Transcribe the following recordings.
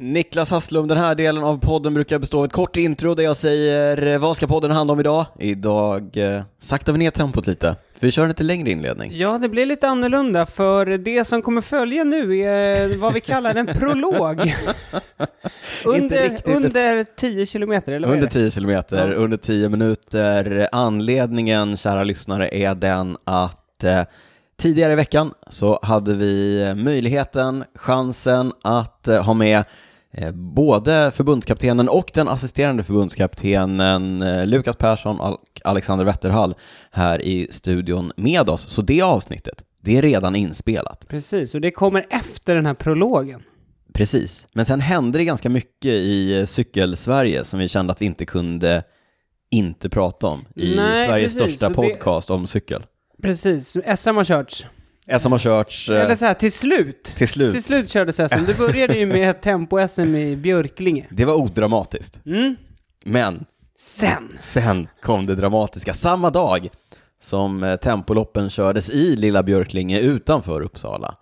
Niklas Hasslum, den här delen av podden brukar bestå av ett kort intro där jag säger eh, vad ska podden handla om idag? Idag eh, saktar vi ner tempot lite, för vi kör en lite längre inledning. Ja, det blir lite annorlunda, för det som kommer följa nu är vad vi kallar en prolog. under, under 10 kilometer, eller vad Under? 10 kilometer, Ja. under 10 minuter. Anledningen, kära lyssnare, är den att eh, tidigare i veckan så hade vi möjligheten, chansen att eh, ha med både förbundskaptenen och den assisterande förbundskaptenen eh, Lukas Persson och Alexander Wetterhall här i studion med oss. Så det avsnittet, det är redan inspelat. Precis, och det kommer efter den här prologen. Precis, men sen hände det ganska mycket i eh, cykelsverige som vi kände att vi inte kunde inte prata om i Nej, Sveriges precis, största det- podcast om cykel. Precis, SM har körts. SM har körts eh, Eller så här, till slut. till slut. Till slut kördes SM. Det började ju med tempo-SM i Björklinge. Det var odramatiskt, Mm. men Sen. sen kom det dramatiska. Samma dag som eh, tempoloppen kördes i Lilla Björklinge utanför Uppsala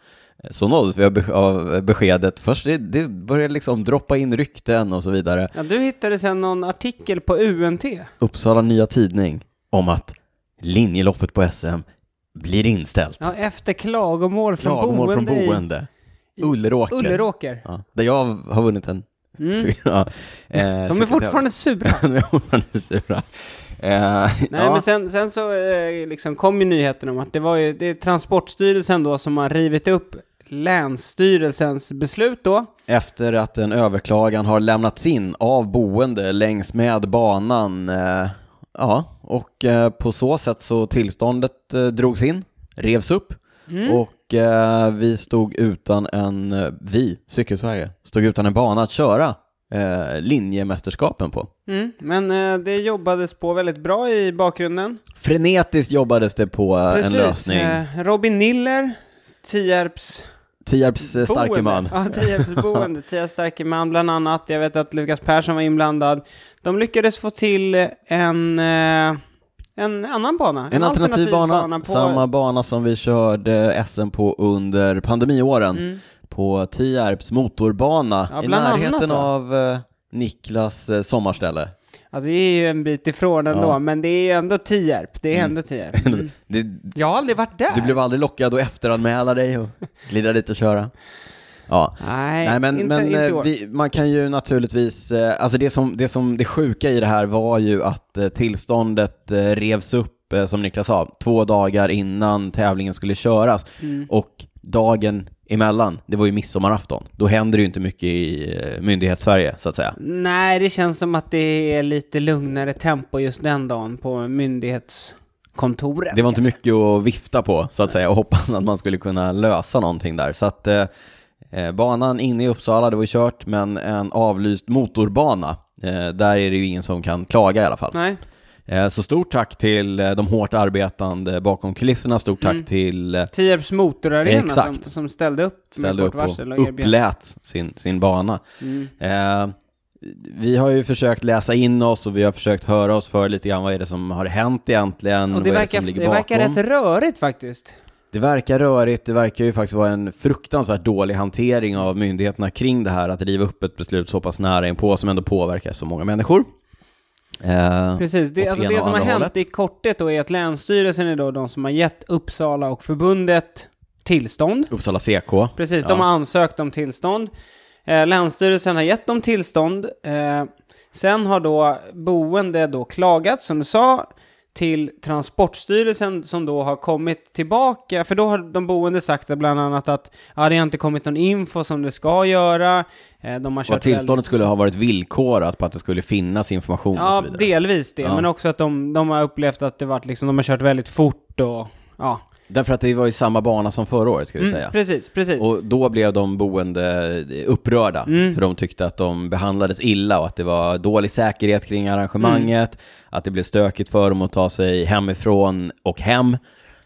eh, så nåddes vi av beskedet, först det, det började liksom droppa in rykten och så vidare. Ja, du hittade sen någon artikel på UNT. Uppsala Nya Tidning om att linjeloppet på SM blir inställt. Ja, efter klagomål från Klagomål från boende, boende. i Ulleråker. Ulleråker. Ja, där jag har vunnit en. Mm. Så, ja, eh, De är fortfarande sura. De är fortfarande sura. Eh, Nej, ja, men sen, sen så eh, liksom kom ju nyheten om att det var ju det är Transportstyrelsen då som har rivit upp Länsstyrelsens beslut då. Efter att en överklagan har lämnats in av boende längs med banan. Eh, ja, och eh, på så sätt så tillståndet eh, drogs in, revs upp. Mm. Och eh, vi stod utan en, vi, Cykelsverige, stod utan en bana att köra eh, linjemästerskapen på. Mm. Men eh, det jobbades på väldigt bra i bakgrunden. Frenetiskt jobbades det på eh, en lösning. Eh, Robin Niller, Tierps Tierps eh, starke man. Ja, Tierps boende. Tierps starke man bland annat. Jag vet att Lukas Persson var inblandad. De lyckades få till en, eh, en annan bana. En alternativ bana, på... samma bana som vi körde SM på under pandemiåren, Mm. på Tierps motorbana Ja, i annat, närheten av eh, Niklas sommarställe. Alltså det är ju en bit ifrån ändå, Ja. men det är ju ändå Tierp. Det är Mm. ändå Tierp. Mm. Det, Jag har aldrig varit där. du blev aldrig lockad att efteranmäla dig och glida dit och köra? Ja, Nej, Nej men, inte, men inte i eh, år. vi, man kan ju naturligtvis, eh, alltså det som, det som, det sjuka i det här var ju att eh, tillståndet revs upp, som Niklas sa, två dagar innan tävlingen skulle köras. Mm. Och dagen emellan, det var ju midsommarafton. Då händer det ju inte mycket i eh, myndighetssverige, så att säga. Nej, det känns som att det är lite lugnare tempo just den dagen på myndighetskontoret. Det var inte mycket att vifta på, så att säga, och hoppas att man skulle kunna lösa någonting där. Så att eh, eh, banan inne i Uppsala, det var ju kört, men en avlyst motorbana, eh, där är det ju ingen som kan klaga i alla fall. Nej. Eh, så stort tack till eh, de hårt arbetande bakom kulisserna, stort tack Mm. till eh, Tierps motorarena Exakt. som, som ställde upp ställde med upp kort varsel och och upplät sin, sin bana. Mm. Eh, vi har ju försökt läsa in oss och vi har försökt höra oss för lite grann vad är det som har hänt egentligen, Och det verkar, som ligger det verkar rätt rörigt faktiskt. Det verkar rörigt, det verkar ju faktiskt vara en fruktansvärt dålig hantering av myndigheterna kring det här, att riva upp ett beslut så pass nära inpå som ändå påverkar så många människor. Eh, Precis, det, alltså det som har hänt hållet. i korthet då är att Länsstyrelsen är då de som har gett Uppsala och förbundet tillstånd. Uppsala CK. Precis, Ja. de har ansökt om tillstånd. Eh, Länsstyrelsen har gett dem tillstånd. Eh, sen har då boende då klagat, som du sa, till Transportstyrelsen som då har kommit tillbaka. För då har de boende sagt bland annat att ja, det har inte kommit någon info som det ska göra. Eh, de har Och kört att tillståndet väldigt- skulle ha varit villkorat på att det skulle finnas information och Ja, så vidare. delvis det. Ja. Men också att de, de har upplevt att det varit liksom, de har kört väldigt fort och ja. Därför att det var ju samma bana som förra året, ska vi Mm, säga. precis, precis. Och då blev de boende upprörda, Mm. för de tyckte att de behandlades illa och att det var dålig säkerhet kring arrangemanget, Mm. Att det blev stökigt för dem att ta sig hemifrån och hem.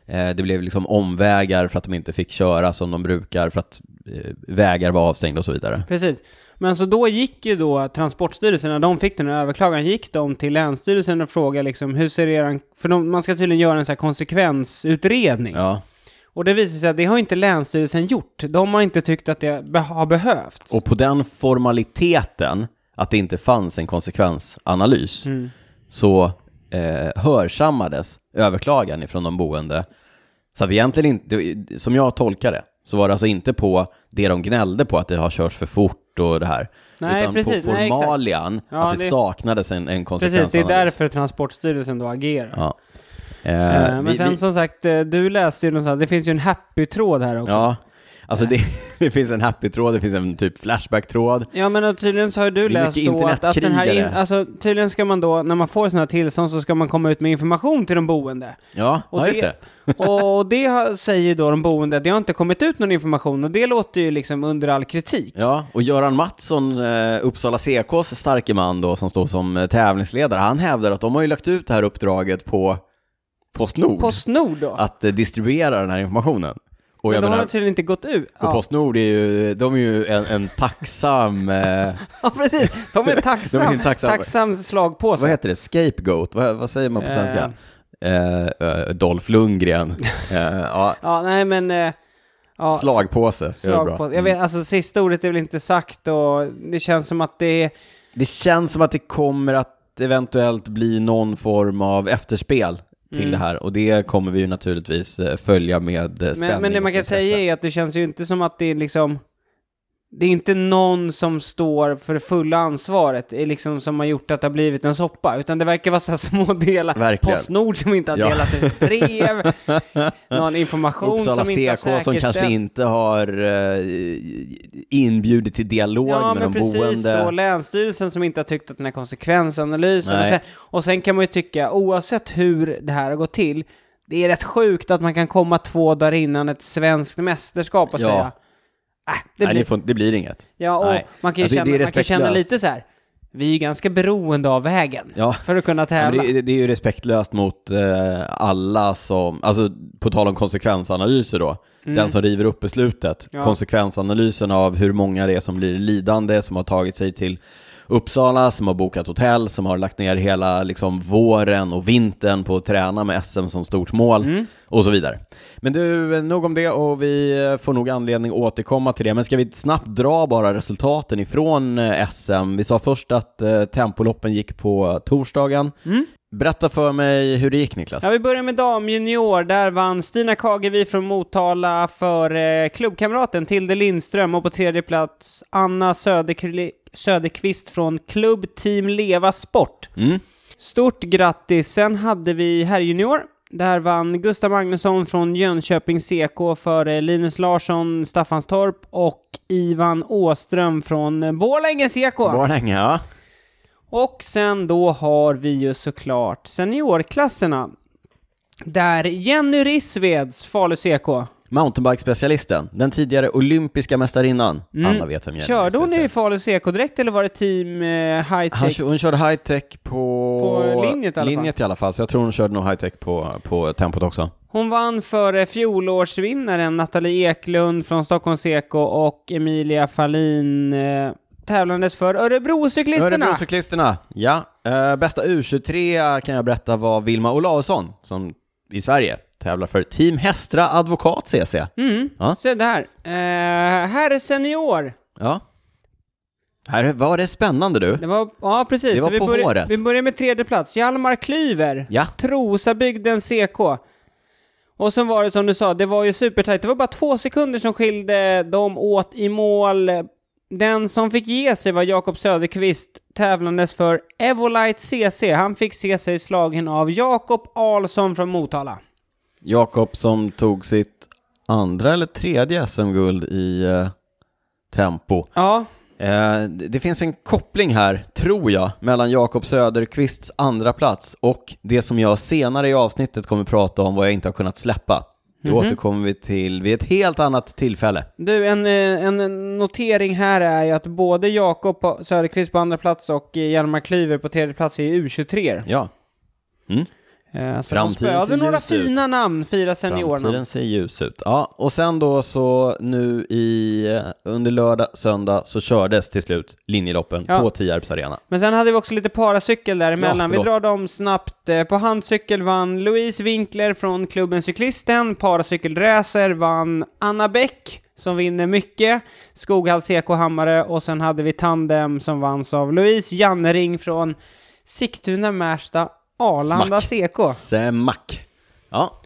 Eh, Det blev liksom omvägar för att de inte fick köra som de brukar, för att eh, vägar var avstängda och så vidare. Precis. Men så då gick ju då Transportstyrelsen, när de fick den här överklagan, gick de till Länsstyrelsen och frågade liksom hur ser eran... För de, man ska tydligen göra en sån här konsekvensutredning. Ja, Och det visar sig att det har inte Länsstyrelsen gjort. De har inte tyckt att det be- har behövts. Och på den formaliteten, att det inte fanns en konsekvensanalys, Mm. Så eh, hörsammades överklagan ifrån de boende. Så att egentligen inte, som jag tolkar det, så var det alltså inte på det de gnällde på, att det har körts för fort och det här. Nej, utan precis. på Nej, formalian, Ja, att det, det- saknades en, en konsekvensanalys. Precis, det är därför Transportstyrelsen då agerar. Ja. Eh, Eh, men vi- sen vi- som sagt, eh, du läste ju någonstans, det finns ju en happy-tråd här också. Ja, alltså det, det finns en happy-tråd, det finns en typ flashback-tråd. Ja men tydligen så har du läst då att, att den här, in, alltså tydligen ska man då, när man får sådana här tillstånd så ska man komma ut med information till de boende. Ja, Och ja just det- det. och det säger då de boende, det har inte kommit ut någon information och det låter ju liksom under all kritik. Ja, och Göran Mattsson, eh, Uppsala CKs starke man då, som står som eh, tävlingsledare, han hävdar att de har ju lagt ut det här uppdraget på Postnord, Postnord då? att eh, distribuera den här informationen. Och men de har menar, tydligen inte gått ut. och Ja. Postnord är ju, de är ju en, en tacksam, eh, ja precis, de är tacksam, De är tacksam. tacksam slagpåse. vad heter det, scapegoat, vad, vad säger man på Eh. svenska? Eh, eh, Dolph Lundgren, eh, ja, Ja, nej men... eh, Ja, slagpåse, bra. Mm. slagpåse. Jag vet, alltså sista ordet är väl inte sagt och det känns som att det är... Det känns som att det kommer att eventuellt bli någon form av efterspel till Mm. det här och det kommer vi ju naturligtvis eh, följa med eh, spänning Men, men det man kan säga är att det känns ju inte som att det är liksom... Det är inte någon som står för det fulla ansvaret, är liksom som har gjort att det har blivit en soppa, utan det verkar vara så här små delar. Verkligen. Postnord som inte har Ja. delat ut brev, någon information Uppsala som inte har CK som kanske inte har eh, inbjudit till dialog Ja, med men de precis boende. då. Länsstyrelsen som inte har tyckt att den här konsekvensanalysen... Och sen, och sen kan man ju tycka, oavsett hur det här har gått till, det är rätt sjukt att man kan komma två dagar innan ett svenskt mästerskap och Ja. säga äh, det Nej, blir... det, får, det blir inget. Ja, och Nej. man kan ju Alltså, känna, man kan känna lite så här. Vi är ju ganska beroende av vägen Ja. för att kunna tävla. det, det är ju respektlöst mot eh, alla som, alltså på tal om konsekvensanalyser då, den som river upp beslutet, Mm. Ja. konsekvensanalysen av hur många det är som blir lidande, som har tagit sig till Uppsala, som har bokat hotell, som har lagt ner hela liksom, våren och vintern på att träna med SM som stort mål Mm. och så vidare. Men du, nog om det och vi får nog anledning att återkomma till det. Men ska vi snabbt dra bara resultaten ifrån eh, SM? Vi sa först att eh, tempoloppen gick på torsdagen. Mm. Berätta för mig hur det gick Niklas. Ja, vi börjar med damjunior. Där vann Stina Kagevi från Motala för eh, klubbkamraten Tilde Lindström och på tredje plats Anna Söderkli- Söderqvist från Klubb Team Leva Sport. Mm. Stort grattis! Sen hade vi herrjunior. Där vann Gustav Magnusson från Jönköping CK för eh, Linus Larsson Staffanstorp och Ivan Åström från eh, Borlänge CK. Borlänge, ja. Och sen då har vi ju såklart seniorklasserna. Där Jenny Rissveds Falu CK. Mountainbike-specialisten, den tidigare olympiska mästarinnan. Mm. Alla vet vem Jenny Körde hon är. i Falu CK direkt eller var det team eh, high-tech? hon körde high-tech på... På linjet i alla fall. linjet i alla fall, så jag tror hon körde nog high-tech på, på tempot också. Hon vann för eh, fjolårsvinnaren Nathalie Eklund från Stockholms CK och Emilia Fallin eh, tävlandes för Örebrocyklisterna. Örebrocyklisterna, ja. Eh, bästa U23 kan jag berätta var Vilma Olausson, som i Sverige tävlar för Team Hästra Advokat CC. Mm, Ja. se där. Eh, herr senior. Ja. Här var det spännande du. Det var, ja precis. Det var vi, på håret. vi börjar med tredje plats. Hjalmar Klyver. Ja. Trosabygden CK. Och så var det som du sa, det var ju supertajt. Det var bara två sekunder som skilde dem åt i mål. Den som fick ge sig var Jakob Söderqvist, tävlandes för Evolite CC. Han fick se sig slagen av Jakob Ahlsson från Motala. Jakob som tog sitt andra eller tredje SM-guld i eh, tempo. Ja, Eh, det finns en koppling här, tror jag, mellan Jakob Söderqvists andra plats och det som jag senare i avsnittet kommer prata om vad jag inte har kunnat släppa. Det Mhm. återkommer vi till vid ett helt annat tillfälle. du, en, eh, en notering här är ju att både Jakob Söderqvist på andra plats och Hjalmar Klyver på tredje plats är U23. Ja. Mm. Eh, så Framtiden de spöade ser några ljus ut. fina namn, fyra seniornamn. Framtiden ser ljus ut. Ja, och sen då så nu i, eh, under lördag, söndag så kördes till slut linjeloppen Ja. på Tierps arena. Men sen hade vi också lite paracykel däremellan. vi förlåt. drar dem snabbt. Eh, På handcykel vann Louise Winkler från klubben Cyklisten. Paracykelracer vann Anna Bäck som vinner mycket. Skoghall CK Hammare och sen hade vi tandem som vanns av Louise Jannering från Sigtuna, Märsta, Arlanda Smack. CK. Smack. Ja.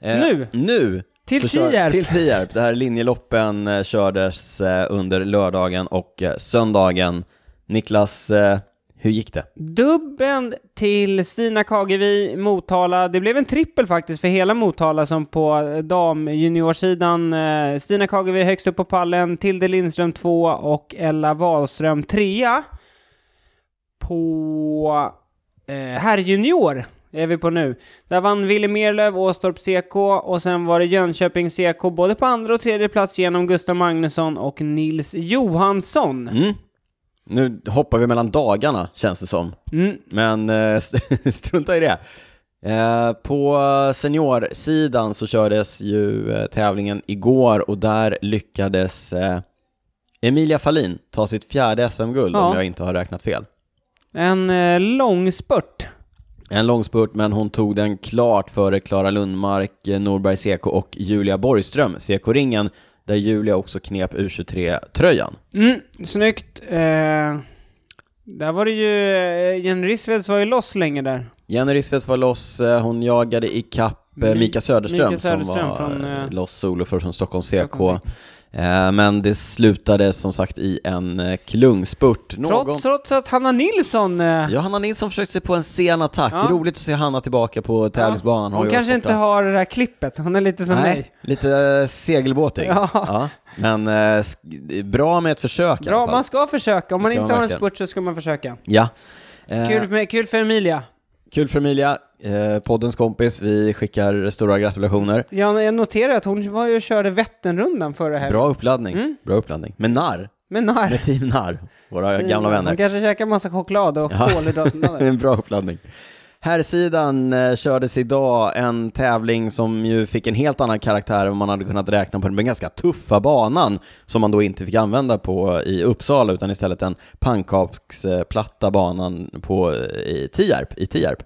Eh, Nu. Nu. Till Tierp. Till Tierp. Det här linjeloppen eh, kördes eh, under lördagen och eh, söndagen. Niklas, eh, hur gick det? Dubben till Stina Kagevi, Motala. Det blev en trippel faktiskt för hela Motala som på damjuniorsidan. Eh, Stina Kagevi högst upp på pallen, Tilde Lindström två och Ella Wahlström trea. På eh, herrjunior är vi på nu. Där vann Wille Merlöv, Åstorp CK och sen var det Jönköping CK både på andra och tredje plats genom Gustav Magnusson och Nils Johansson. Mm. Nu hoppar vi mellan dagarna, känns det som. Mm. Men eh, strunta i det. Eh, på seniorsidan så kördes ju eh, tävlingen igår och där lyckades eh, Emilia Fahlin ta sitt fjärde SM-guld Ja. om jag inte har räknat fel. En eh, lång spurt. En lång spurt, men hon tog den klart före Klara Lundmark, eh, Norberg CK och Julia Borgström, CK-ringen, där Julia också knep U23-tröjan. Mm, snyggt. Eh, där var det ju, eh, Jenny Rissveds var ju loss länge där. Jenny Rissveds var loss, eh, hon jagade i kapp Mi- Mika Söderström, Mika Söderström som var från, loss solo för från Stockholm CK. Stockholm. Eh, Men det slutade som sagt i en eh, klungspurt. Någon... Trots, trots att Hanna Nilsson, eh, Ja, Nilsson försökte sig på en sen attack. Ja. Roligt att se Hanna tillbaka på tävlingsbanan. Har hon kanske inte har det där klippet. Hon är lite som Nej, mig. lite segelbåtig. Ja. Men eh, bra med ett försök i alla Bra, fall. man ska försöka. Om man inte man har en spurt så ska man försöka. Ja. Eh, Kul, med, kul för Emilia. kul för Emilia, eh, poddens kompis. Vi skickar stora gratulationer. Jag, jag noterar att hon var ju och körde Vätternrundan förra helgen. Bra uppladdning. Mm. Bra uppladdning. Med narr. Men när? Med Team Narr. Våra gamla Hon vänner. kanske käkar massa choklad och Ja. kolhydrater. en bra uppladdning. Här sidan eh, kördes idag en tävling som ju fick en helt annan karaktär än man hade kunnat räkna på den ganska tuffa banan som man då inte fick använda på i Uppsala utan istället den pannkaksplatta banan på, eh, i Tierp, i Tierp.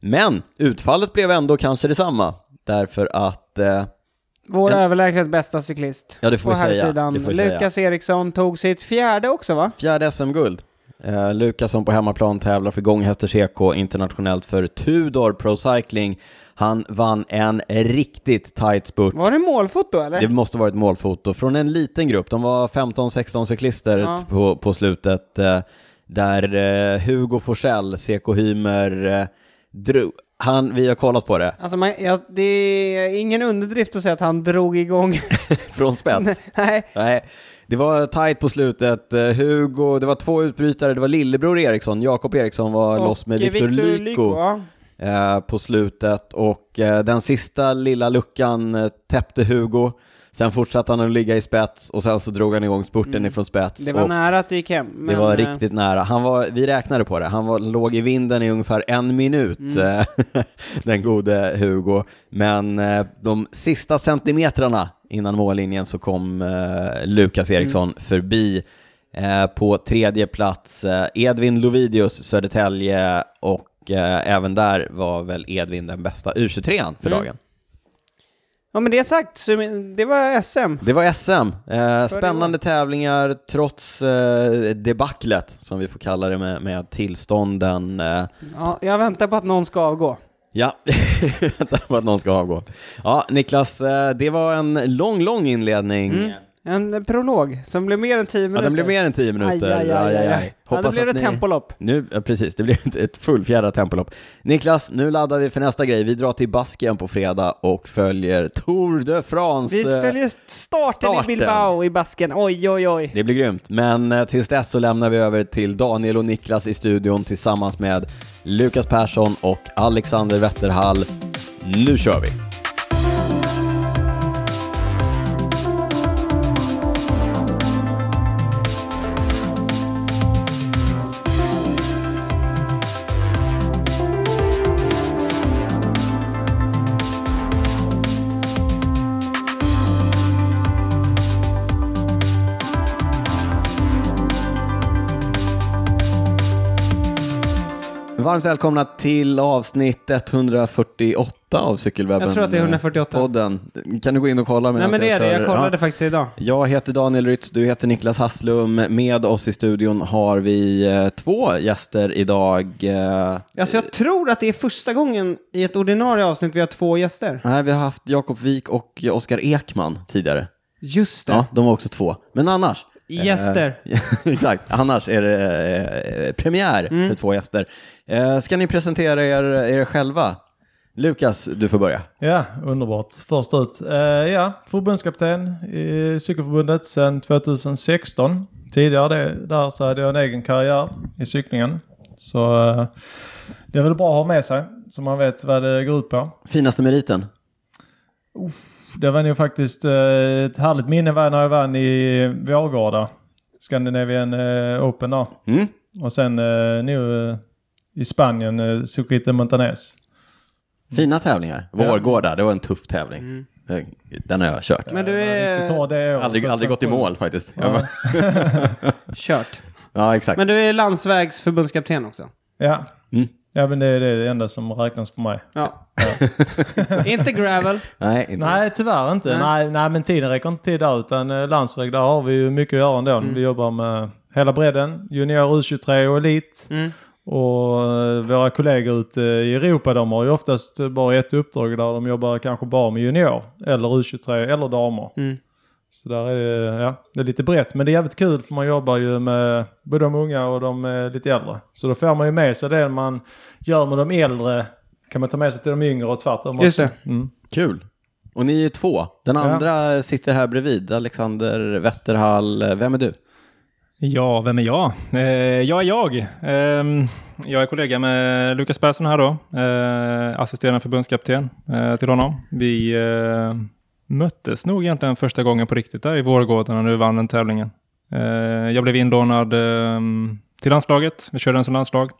Men utfallet blev ändå kanske detsamma därför att eh, Vår En- överlägset bästa cyklist. Ja, det får på vi säga. herrsidan. Det får vi säga. Lukas Eriksson tog sitt fjärde också va? Fjärde SM-guld. Eh, Lukas som på hemmaplan tävlar för Gånghästers EK internationellt för Tudor Pro Cycling. Han vann en riktigt tight spurt. Var det målfoto eller? Det måste varit målfoto från en liten grupp. De var 15-16 cyklister Ja. på, på slutet. Eh, där eh, Hugo Forsell, CK Hymer, drog. Han, vi har kollat på det, Alltså man, ja, det är ingen underdrift att säga att han drog igång. från spets. Nej. Nej, det var tight på slutet. Eh, Hugo, det var två utbrytare, det var lillebror Eriksson, Jakob Eriksson var loss med Och Viktor Victor Lyko ja. eh, på slutet och eh, den sista lilla luckan eh, täppte Hugo. Sen fortsatte han att ligga i spets och sen så drog han igång spurten Mm. ifrån spets. Det var nära att det gick hem. det Men, var eh, riktigt nära. Han var, vi räknade på det, han var, låg i vinden i ungefär en minut, Mm. eh, den gode Hugo. Men eh, de sista centimetrarna innan mållinjen så kom Lukas Eriksson Mm. förbi på tredje plats. Edvin Lovidius, Södertälje och även där var väl Edvin den bästa U23 för Mm. dagen. Ja men det sagt, det var SM. Det var SM. Eh, spännande tävlingar trots eh, debaclet, som vi får kalla det med, med tillstånden. Eh, Ja, jag väntar på att någon ska avgå. ja, vänta på att någon ska avgå. Ja, Niklas, eh, det var en lång, lång inledning. Mm. En prolog som blev mer än 10 minuter. Ja, den blev mer än 10 minuter. Aj, aj, aj, aj, aj. Ja, Hoppas blev det att ni... tempolopp. Nu, ja, precis, det blev ett- ett fullfjädrat tempolopp. Niklas, nu laddar vi för nästa grej. Vi drar till Baskien på fredag och följer Tour de France. Vi eh, följer starten, starten. i Bilbao i basken. Oj, oj, oj. Det blir grymt, men eh, tills dess så lämnar vi över till Daniel och Niklas i studion tillsammans med Lukas Persson och Alexander Wetterhall. Nu kör vi! Varmt välkomna till avsnitt 148 av Cykelwebben. Jag tror att det är 148. Podden. Kan du gå in och kolla Nej men det är det, jag kollade Ja. faktiskt idag. Jag heter Daniel Rytz, du heter Niklas Hasslum. Med oss i studion har vi eh, två gäster idag. Eh, Alltså jag tror att det är första gången i ett ordinarie avsnitt vi har två gäster. Nej, vi har haft Jakob Wik och Oskar Ekman tidigare. Just det. Ja, de var också två. Men annars. Gäster. Eh, exakt, annars är det eh, premiär Mm. för två gäster. Eh, ska ni presentera er, er själva? Lukas, du får börja. Ja, underbart. Först ut. Eh, ja, förbundskapten i Cykelförbundet sedan 2016. Tidigare det, där så hade jag en egen karriär i cyklingen. Så eh, det är väl bra att ha med sig så man vet vad det går ut på. Finaste meriten? Det var nog faktiskt eh, ett härligt minne var när jag vann i Vårgårda. Scandinavian eh, Open där. Mm? Och sen eh, nu i Spanien, eh, de Montanes. Fina tävlingar. Vårgårda, det var en tuff tävling. Mm. Den har jag kört. Men du är. Aldrig, aldrig gått i mål faktiskt. Ja. kört. ja, exakt. Men du är landsvägsförbundskapten också. Ja. Mm. Ja, men det är det enda som räknas för mig. Ja. inte gravel. Nej, inte. Nej, tyvärr inte. Nej. Nej. Nej, men tiden räcker inte till där. Utan eh, landsväg, där har vi ju mycket att göra ändå. Mm. Vi jobbar med hela bredden. Junior, U23 och elit. Mm. Och eh, våra kollegor ute i Europa, de har ju oftast bara ett uppdrag där de jobbar kanske bara med junior. Eller U23 eller damer. Mm. Så där är det, ja, det är lite brett. Men det är jävligt kul för man jobbar ju med både de unga och de eh, lite äldre. Så då får man ju med sig det man gör med de äldre kan man ta med sig till de yngre och tvärtom Just också. det. Mm. Kul. Och ni är ju två. Den Ja. andra sitter här bredvid, Alexander Wetterhall. Vem är du? Ja, vem är jag? Eh, jag är jag. Ehm, jag är kollega med Lukas Persson här då, eh, assisterande förbundskapten eh, till honom. Vi eh, möttes nog egentligen första gången på riktigt där i Vårgården när du vann den tävlingen. Eh, jag blev inlånad eh, till landslaget, vi körde en som landslag.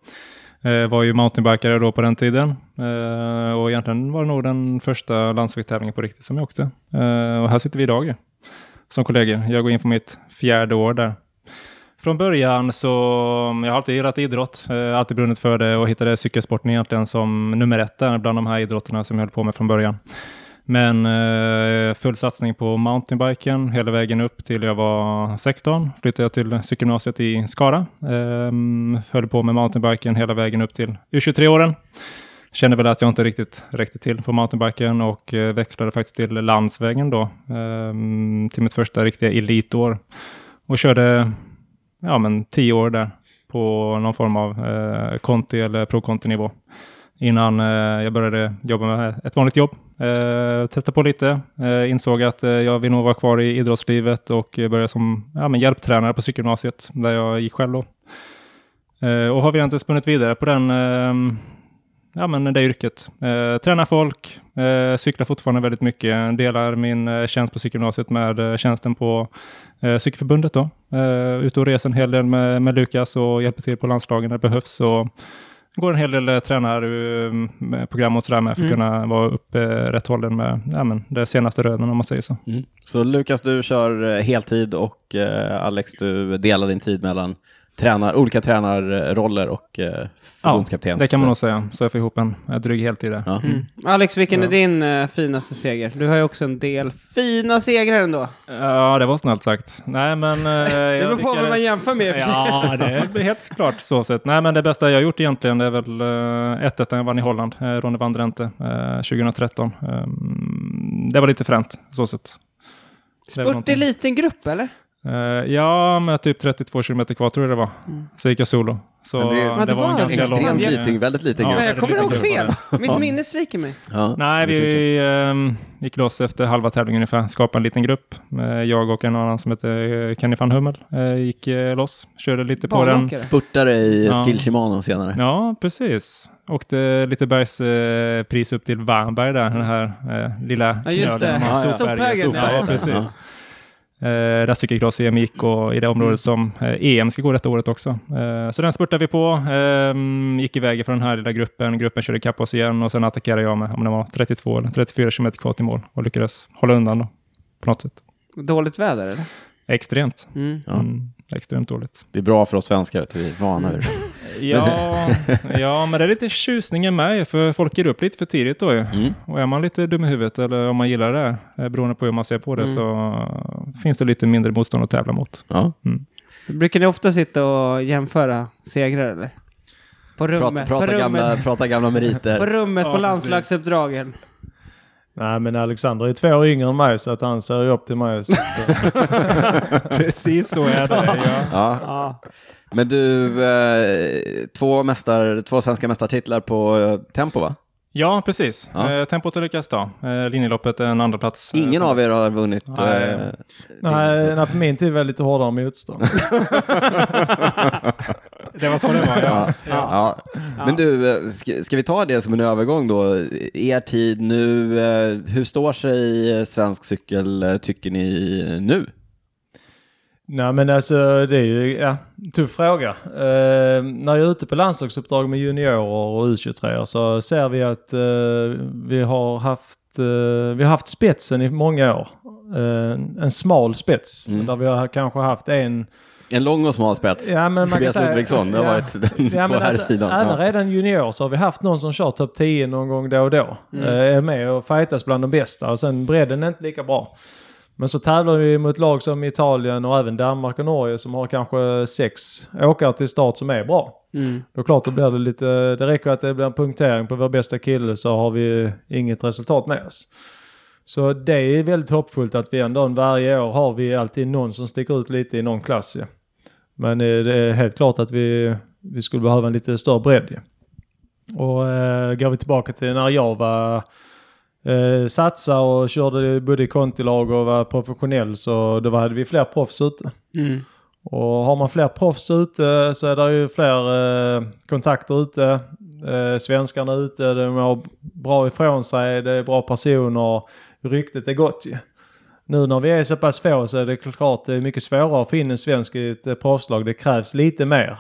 Eh, var ju mountainbikare då på den tiden. Eh, och egentligen var det nog den första landsvägstävlingen på riktigt som jag åkte. Eh, och här sitter vi idag ju, som kollegor. Jag går in på mitt fjärde år där. Från början så, mm, jag har alltid gillat idrott, eh, alltid brunnit för det och hittade cykelsporten egentligen som nummer ett där bland de här idrotterna som jag höll på med från början. Men eh, full satsning på mountainbiken hela vägen upp till jag var 16. Flyttade jag till cykelgymnasiet i Skara. Eh, höll på med mountainbiken hela vägen upp till U23-åren. Kände väl att jag inte riktigt räckte till på mountainbiken och eh, växlade faktiskt till landsvägen då. Eh, till mitt första riktiga elitår. Och körde ja, men tio år där på någon form av eh, konti eller pro-konti-nivå. Innan eh, jag började jobba med ett vanligt jobb. Eh, testade på lite, eh, insåg att eh, jag vill nog vara kvar i idrottslivet och började som ja, men hjälptränare på cykelgymnasiet där jag gick själv då. Eh, och har vi inte spunnit vidare på den, eh, ja, men det yrket. Eh, tränar folk, eh, cyklar fortfarande väldigt mycket, delar min eh, tjänst på cykelgymnasiet med eh, tjänsten på eh, Cykelförbundet då. Eh, ute och reser en hel del med, med Lukas och hjälper till på landslagen när det behövs. Och går en hel del eh, tränarprogram och sådär med för att Mm. kunna vara uppe eh, rätt hållen med ja, men, det senaste rönen om man säger så. Så Lukas, du kör eh, heltid och eh, Alex, du delar din tid mellan tränar, olika tränarroller och eh, förbundskaptens. Det kan man nog säga. Så jag får ihop en eh, dryg heltid där. Ja. Mm. Alex, vilken Ja. är din eh, finaste seger? Du har ju också en del fina segrar ändå. Ja, det var snällt sagt. Nej, men... det beror på vad man jämför med. Ja, det är helt klart så sett. Nej, men det bästa jag har gjort egentligen det är väl uh, 1-1 när jag vann i Holland, uh, Ronny van Drenthe, eh, 2013. Ehm, det var lite fränt så sett. Spurt i liten grupp, eller? Eh, ja, med typ 32 kilometer kvar tror jag det var. Mm. Så gick jag solo. Så Men det- Ja, det var en ganska extremt lång... liten. Väldigt liten Ja. grupp. Men jag kommer ihåg fel. Mitt minne sviker mig. Ja, Nej, vi ehm, gick loss efter halva tävlingen ungefär. Skapade en liten grupp. Jag och en annan som heter eh, Kenny van Hummel eh, gick loss. Körde lite på den. Spurtare i Ja. Skill Shimano senare. Ja, precis. Åkte lite bergspris pris upp till Varnberg där, den här lilla Ja, just knölen. det. Ja, ja. sopberget. Ja, ja. precis. Eh, där cykelcross-EM gick och i det området som eh, EM ska gå detta året också. Eh, så den spurtade vi på, eh, gick iväg från den här lilla gruppen. Gruppen körde ikapp oss igen och sen attackerade jag med, om det var 32 eller 34 km kvar till mål och lyckades hålla undan då, på något sätt. Dåligt väder, eller? Extremt. Mm. Ja. Mm, extremt dåligt. Det är bra för oss svenskar, att vi är vana vid det. Ja, ja, men det är lite tjusningen med för folk ger upp lite för tidigt då ju. Mm. Och är man lite dum i huvudet eller om man gillar det, eh, beroende på hur man ser på det, Mm. så finns det lite mindre motstånd att tävla mot. Ja. Brukar ni ofta sitta och jämföra segrar eller? På Prata, rummet, prata, på rummet, gamla, prata gamla på, meriter. rummet Ja, på precis. landslagsuppdragen. Nej, men Alexander är två år yngre än mig så att han ser ju upp till mig. Så eh, Precis så är det. Ja. Ja. Ja. Men du, eh, två, mästar, två svenska mästartitlar på eh, tempo va? Ja, precis. Ja. Eh, tempot har lyckats då. Eh, linjeloppet är en andra plats. Ingen av er har vunnit? Nej. eh, nej, nej, på min tid var det lite hårdare motstånd. Det var så det var, ja. Ja. Ja. Men du, eh, ska, ska vi ta det som en övergång då? Er tid nu, eh, hur står sig svensk cykel eh, tycker ni nu? Nej men alltså det är ju, ja, tuff fråga. Eh, när jag är ute på landslagsuppdrag med juniorer och U23 så ser vi att eh, vi har haft, eh, vi har haft spetsen i många år. Eh, en smal spets Mm. där vi har kanske haft en En lång och smal spets. Ja, men man kan Tobias säga- Ludvigsson, det har ja. varit den Ja, på här alltså, sidan. Även Ja. redan junior så har vi haft någon som kör topp 10 någon gång då och då. Mm. Eh, är med och fightas bland de bästa och sen bredden är inte lika bra. Men så tävlar vi mot lag som Italien och även Danmark och Norge som har kanske sex åkare till start som är bra. Mm. Då klart då blir det lite, det räcker att det blir en punktering på vår bästa kille så har vi inget resultat med oss. Så det är väldigt hoppfullt att vi ändå varje år har vi alltid någon som sticker ut lite i någon klass. Ja. Men eh, det är helt klart att vi, vi skulle behöva en lite större bredd. Och eh, går vi tillbaka till när jag var eh, satsa och körde både i kontilag och var professionell så då hade vi fler proffs ute. Mm. Och har man fler proffs ute så är det ju fler eh, kontakter ute. Eh, svenskarna ute, de har bra ifrån sig, det är bra personer, ryktet är gott ju. Nu när vi är så pass få så är det klart det är mycket svårare att få in en svensk i ett eh, proffslag. Det krävs lite mer.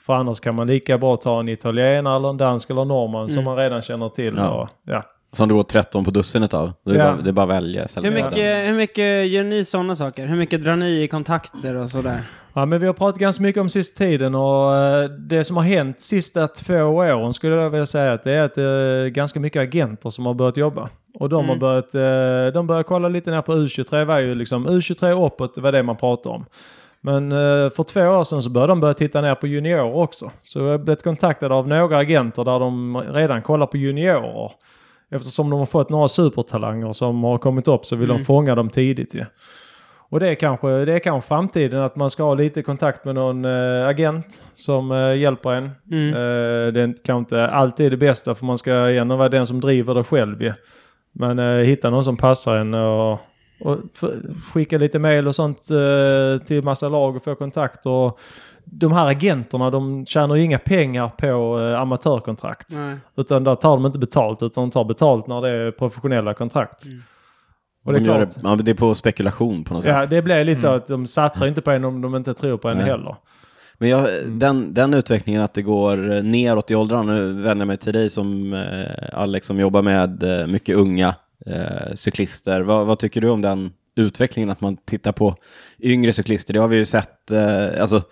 För annars kan man lika bra ta en italienare eller en dansk eller en norrman som man redan känner till. Ja. Och, ja. Som det går 13 på dussinet av. Då är det, Ja. bara, det är bara att välja. Hur, mycket, hur mycket gör ni sådana saker? Hur mycket drar ni i kontakter och sådär? Ja, men vi har pratat ganska mycket om sista tiden och eh, det som har hänt sista två åren skulle jag vilja säga att det är att det är ganska mycket agenter som har börjat jobba. Och de har Mm. börjat, eh, de börjar kolla lite ner på U23 var ju liksom, U23 uppåt var det man pratade om. Men eh, för två år sedan så började de börja titta ner på juniorer också. Så jag har blivit kontaktad av några agenter där de redan kollar på juniorer. Eftersom de har fått några supertalanger som har kommit upp så vill Mm. de fånga dem tidigt ju. Och det är, kanske, det är kanske framtiden att man ska ha lite kontakt med någon eh, agent som eh, hjälper en. Mm. Eh, det är kanske inte alltid det bästa för man ska gärna vara den som driver det själv ju. Men hitta någon som passar en och, och skicka lite mail och sånt till massa lag och få kontakt. Och de här agenterna de tjänar ju inga pengar på amatörkontrakt. Nej. Utan där tar de inte betalt utan de tar betalt när det är professionella kontrakt. Mm. Och det är De klart. det, ja, det är på spekulation på något Ja, sätt. det blir lite så att de satsar inte på en om de inte tror på en Nej. heller. Men jag, den, den utvecklingen att det går neråt i åldrarna, nu vänder jag mig till dig som eh, Alex som jobbar med eh, mycket unga eh, cyklister. Vad, vad tycker du om den utvecklingen att man tittar på yngre cyklister? Det har vi ju sett, eh, alltså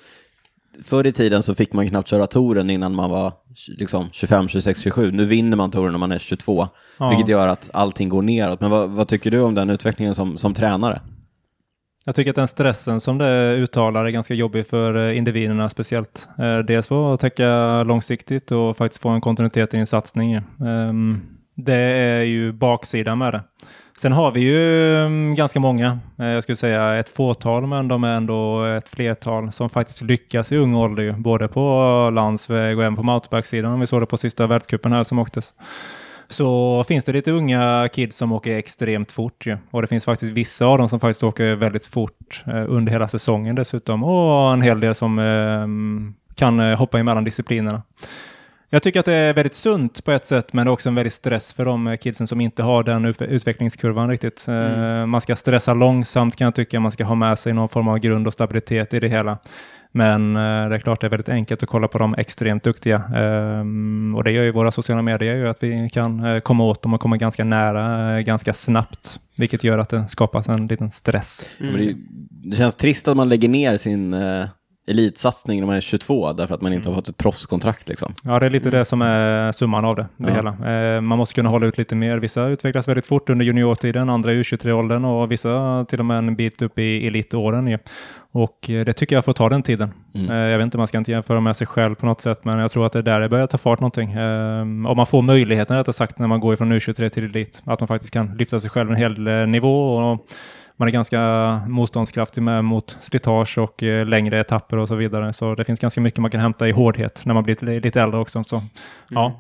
förr i tiden så fick man knappt köra touren innan man var liksom 25, 26, 27. Nu vinner man touren när man är 22, Ja. vilket gör att allting går neråt. Men vad, vad tycker du om den utvecklingen som, som tränare? Jag tycker att den stressen som det uttalar är ganska jobbig för eh, individerna speciellt. Eh, Dels för att tänka långsiktigt och faktiskt få en kontinuitet i en satsning. Ehm, Det är ju baksidan med det. Sen har vi ju mm, ganska många, eh, jag skulle säga ett fåtal, men de är ändå ett flertal som faktiskt lyckas i ung ålder, både på landsväg och även på mountainbike-sidan. Om vi såg det på sista världscupen här som åktes så finns det lite unga kids som åker extremt fort ju. Och det finns faktiskt vissa av dem som faktiskt åker väldigt fort eh, under hela säsongen dessutom. Och en hel del som eh, mm, kan hoppa emellan disciplinerna. Jag tycker att det är väldigt sunt på ett sätt, men det är också en väldigt stress för de kidsen som inte har den ut- utvecklingskurvan riktigt. Eh, Man ska stressa långsamt kan jag tycka. Man ska ha med sig någon form av grund och stabilitet i det hela. Men eh, det är klart det är väldigt enkelt att kolla på de extremt duktiga. Ehm, och det gör ju våra sociala medier, gör ju att vi kan eh, komma åt dem och komma ganska nära, ganska snabbt. Vilket gör att det skapas en liten stress. Mm. Det, känns trist att man lägger ner sin, elitsatsning när man är 22 därför att man inte har Mm. fått ett proffskontrakt liksom. Ja, det är lite det som är summan av det, det Ja. hela. Eh, man måste kunna hålla ut lite mer. Vissa utvecklas väldigt fort under juniortiden, andra i U23-åldern och vissa till och med en bit upp i elitåren. Ju. Och eh, det tycker jag får ta den tiden. Mm. Eh, jag vet inte, man ska inte jämföra med sig själv på något sätt, men jag tror att det är där det börjar ta fart någonting. Om man får möjligheten, rättare sagt, när man går ifrån U23 till elit, att man faktiskt kan lyfta sig själv en hel nivå. Och, man är ganska motståndskraftig med mot slitage och eh, längre etapper och så vidare. Så det finns ganska mycket man kan hämta i hårdhet när man blir lite, lite äldre också. Så, ja. Mm.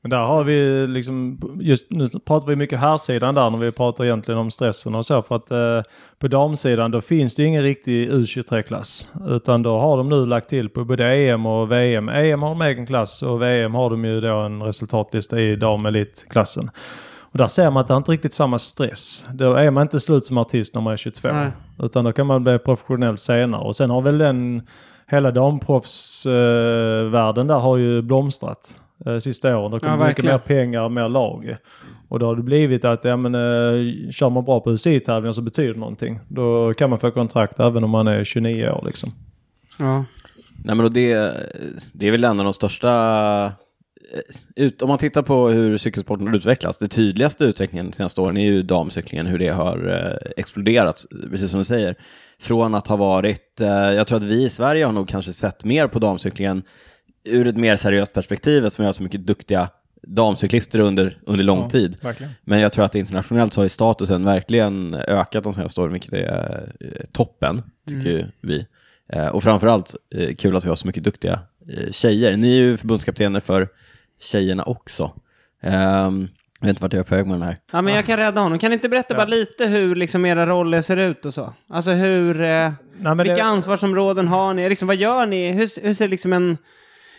Men där har vi liksom, just nu pratar vi mycket här sidan där när vi pratar egentligen om stressen och så för att eh, på damsidan då finns det ingen riktig U23-klass. Utan då har de nu lagt till på både EM och VM. EM har de egen klass och VM har de ju då en resultatlista i damelitklassen. Och där ser man att det är inte riktigt samma stress. Då är man inte slut som artist när man är 22. Nej. Utan då kan man bli professionell senare. Och sen har väl den, hela damproffsvärlden där har ju blomstrat eh, sista åren. Då kommer Ja, mycket mer pengar, mer lag. Och då har det blivit att, ja men eh, kör man bra på UCI-tävlingar så betyder det någonting. Då kan man få kontrakt även om man är 29 år liksom. Ja. Nej men och det, det är väl en av de största, eh, ut, om man tittar på hur cykelsporten har utvecklats, det tydligaste utvecklingen de senaste åren är ju damcyklingen, hur det har eh, exploderat, precis som du säger. Från att ha varit, eh, jag tror att vi i Sverige har nog kanske sett mer på damcyklingen ur ett mer seriöst perspektiv, eftersom vi har så mycket duktiga damcyklister under, under lång Ja, tid. Verkligen. Men jag tror att internationellt så har ju statusen verkligen ökat de senaste åren, vilket är eh, toppen, tycker ju vi. Eh, Och framförallt eh, kul att vi har så mycket duktiga eh, tjejer. Ni är ju förbundskaptener för tjejerna också. Ehm, Jag vet inte vart jag är på väg med den här. ja, men jag kan rädda honom. Kan ni inte berätta bara lite hur liksom era roller ser ut och så? Alltså hur, eh, Nej, men vilka det- ansvarsområden har ni? Liksom, vad gör ni? Hur, hur ser liksom en,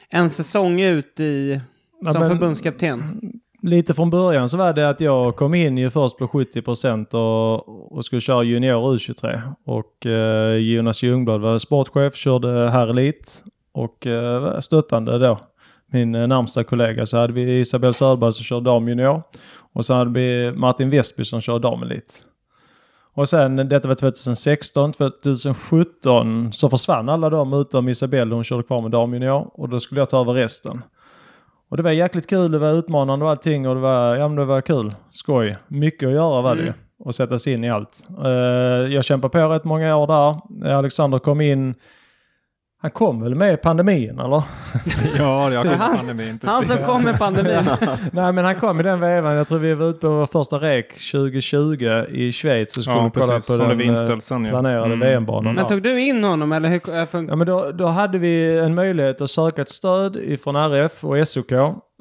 en säsong ut i, Ja, som men- förbundskapten? Lite från början så var det att jag kom in ju först på 70% och, och skulle köra junior U23. Och eh, Jonas Ljungblad var sportchef, körde här elit och eh, stöttande då. Min eh, närmsta kollega så hade vi Isabel Söderberg som körde damjunior. Och så hade vi Martin Westby som körde damelit. Och sen, detta var 2016, 2017 så försvann alla de utom Isabelle, hon körde kvar med damjunior. Och då skulle jag ta över resten. Och det var jäkligt kul, det var utmanande och allting och det var, ja men det var kul. Skoj. Mycket att göra var det ju. Och sätta sig in i allt. Eh, jag kämpade på rätt många år där. Alexander kom in, han kom väl med pandemin eller? Ja, jag kom han- pandemin. Han som precis. kom med pandemin. Nej men han kom i den vevan. Jag tror vi var ute på vår första rek 2020 i Schweiz och skulle Ja, kolla precis. på Som den eh, ja. planerade Mm. VM-banan. Men där. tog du in honom eller hur Ja men då, då hade vi en möjlighet att söka ett stöd ifrån RF och SOK.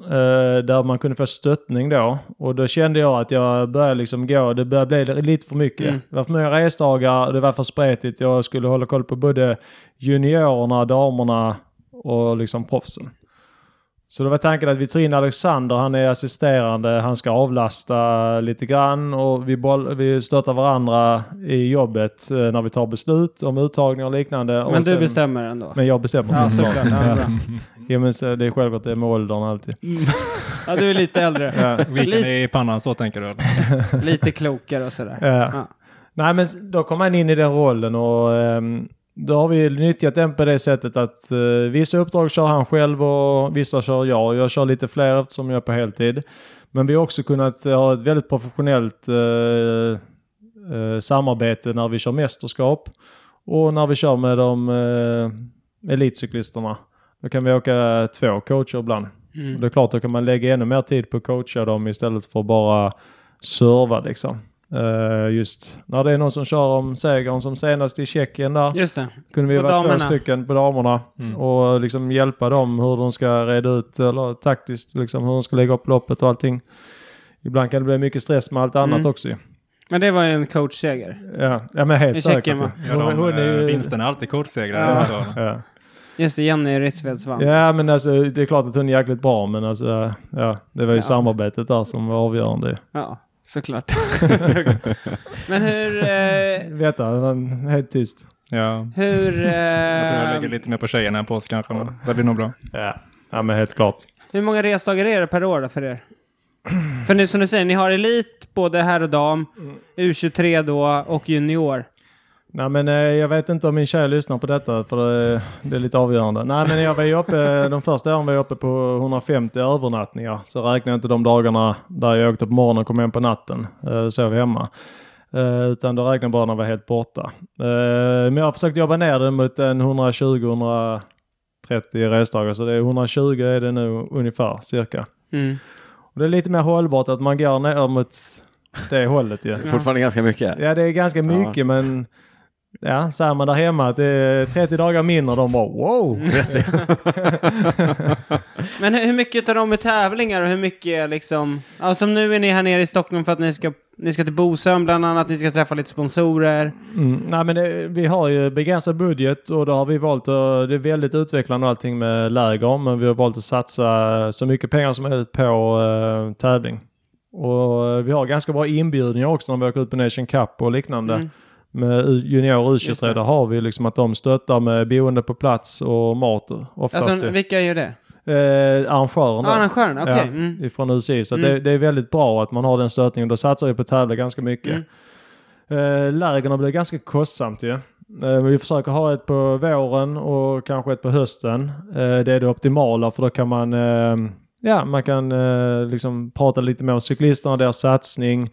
Eh, där man kunde få stöttning då. Och då kände jag att jag började liksom gå, det började bli lite för mycket. Mm. Det var för många resdagar, det var för spretigt. Jag skulle hålla koll på både juniorerna, damerna och liksom proffsen. Så det var tanken att vi tog in Alexander, han är assisterande, han ska avlasta lite grann och vi, boll, vi stöttar varandra i jobbet eh, när vi tar beslut om uttagning och liknande. och Men du sen- bestämmer ändå? Men jag bestämmer. Ja, såklart. Ja. Ja, men så det är självklart det är med åldern alltid. ja, du är lite äldre. Ja. Viken i pannan, så tänker du? Lite klokare och sådär. Ja. Ja. Nej men då kom han in i den rollen och ehm, då har vi nyttjat den på det sättet att eh, vissa uppdrag kör han själv och vissa kör jag. Jag kör lite fler eftersom jag är på heltid. Men vi har också kunnat ha ett väldigt professionellt eh, eh, samarbete när vi kör mästerskap och när vi kör med de eh, elitcyklisterna. Då kan vi åka två coacher ibland. Mm. Och det är klart, då kan man lägga ännu mer tid på att coacha dem istället för bara serva liksom. Eh, just när det är någon som kör om segern som senast i Tjeckien där. Just det. Kunde vi På vara damerna. två stycken på damerna Mm. och liksom hjälpa dem hur de ska reda ut eller taktiskt liksom hur de ska lägga upp loppet och allting. Ibland kan det bli mycket stress med allt annat Mm. också ju. Men det var ju en coachseger. Ja, ja men helt säkert. Ja, de, hon är ju- eh, Vinsten är alltid coachsegrar. Ja. Så. Ja. Just det, Jenny Ritsveds vann. ja men alltså det är klart att hon är jäkligt bra men alltså ja det var ju Ja. samarbetet där som var avgörande. Ja, såklart. Men hur... Eh, Veta, han är helt tyst. Ja. hur... Eh, Jag tror jag lägger lite mer på tjejerna än på oss kanske, men det blir nog bra. Ja, ja men helt klart. Hur många resdagar är det per år då för er? för nu som du säger, ni har elit både herr och dam, Mm. U23 då och junior. Nej men eh, jag vet inte om min tjej lyssnar på detta för det, det är lite avgörande. Nej men jag var ju uppe, de första åren var jag uppe på 150 övernattningar. Så räknar jag inte de dagarna där jag åkte på morgonen och kom hem på natten. Eh, sov hemma. Eh, utan då räknar jag bara när jag var helt borta. Eh, men jag har försökt jobba ner det mot en 120-130 resdagar. Så det är 120 är det nu ungefär cirka. Mm. Och det är lite mer hållbart att man går ner mot det hållet ju. Fortfarande ganska mycket. Ja det är ganska mycket men Ja, säger man där hemma att det är 30 dagar mindre, de bara wow! Men hur hur mycket tar de med tävlingar och hur mycket liksom... Ja, som nu är ni här nere i Stockholm för att ni ska, ni ska till Bosön bland annat, ni ska träffa lite sponsorer. Mm, nej men det, vi har ju begränsad budget och då har vi valt att, det är väldigt utvecklande och allting med läger, men vi har valt att satsa så mycket pengar som möjligt på uh, tävling. Och eh, vi har ganska bra inbjudningar också när vi åker ut på Nation Cup och liknande. Mm. Med junior Just U23 det. där har vi liksom att de stöttar med boende på plats och mat oftast. Alltså, vilka gör det? eh, arrangören då. arrangören, okej. Ja, Mm. Ifrån UCI. Så Mm. det, det är väldigt bra att man har den stötningen. Då satsar vi på att tävla ganska mycket. Mm. Eh, lägren blir ganska kostsamt ju. Eh, vi försöker ha ett på våren och kanske ett på hösten. Eh, det är det optimala för då kan man eh, Ja, man kan eh, liksom prata lite mer om cyklisterna, deras satsning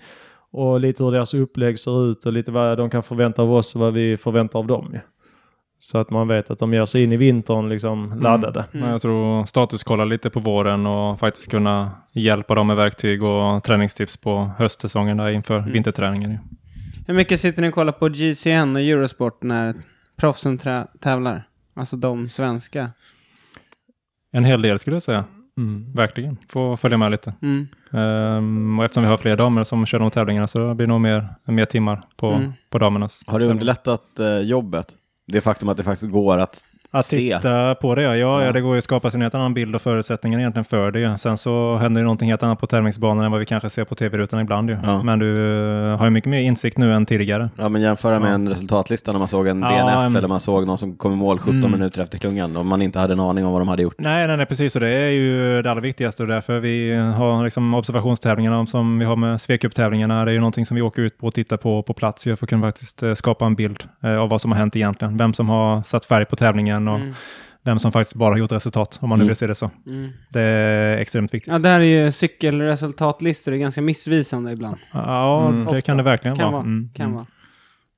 och lite hur deras upplägg ser ut och lite vad de kan förvänta av oss och vad vi förväntar av dem. Så att man vet att de ger sig in i vintern liksom laddade. Mm. Men jag tror statuskolla lite på våren och faktiskt kunna hjälpa dem med verktyg och träningstips på höstsäsongen där inför Mm. vinterträningen. Hur mycket sitter ni och kollar på GCN och Eurosport när proffsen tävlar? Alltså de svenska. En hel del skulle jag säga. Mm. Verkligen. Få följa med lite. Mm. Ehm, och eftersom vi har fler damer som kör de tävlingarna så blir det nog mer, mer timmar på, Mm. på damernas. Har det underlättat eh, jobbet? Det faktum att det faktiskt går att Att se. titta på det, ja. Ja, Ja. Det går ju att skapa sig en helt annan bild och förutsättningar egentligen för det. Sen så händer ju någonting helt annat på tävlingsbanan än vad vi kanske ser på tv-rutan ibland ju. Ja. Men du eh, har ju mycket mer insikt nu än tidigare. Ja men jämföra med Ja. en resultatlista när man såg en DNF en- eller man såg någon som kom i mål 17 Mm. minuter efter klungan och man inte hade en aning om vad de hade gjort. Nej, nej, nej, precis. Och det är ju det allra viktigaste och därför vi har liksom observationstävlingarna som vi har med Svekup-tävlingarna. Det är ju någonting som vi åker ut på och tittar på på plats ju för att kunna faktiskt eh, skapa en bild eh, av vad som har hänt egentligen. Vem som har satt färg på tävlingen och Mm. vem som faktiskt bara har gjort resultat, om man nu Mm. vill se det så. Mm. Det är extremt viktigt. Ja, där är ju cykelresultatlistor är ganska missvisande ibland. Ja, Mm. det Ofta. kan det verkligen Kan vara. vara. Mm. Kan vara.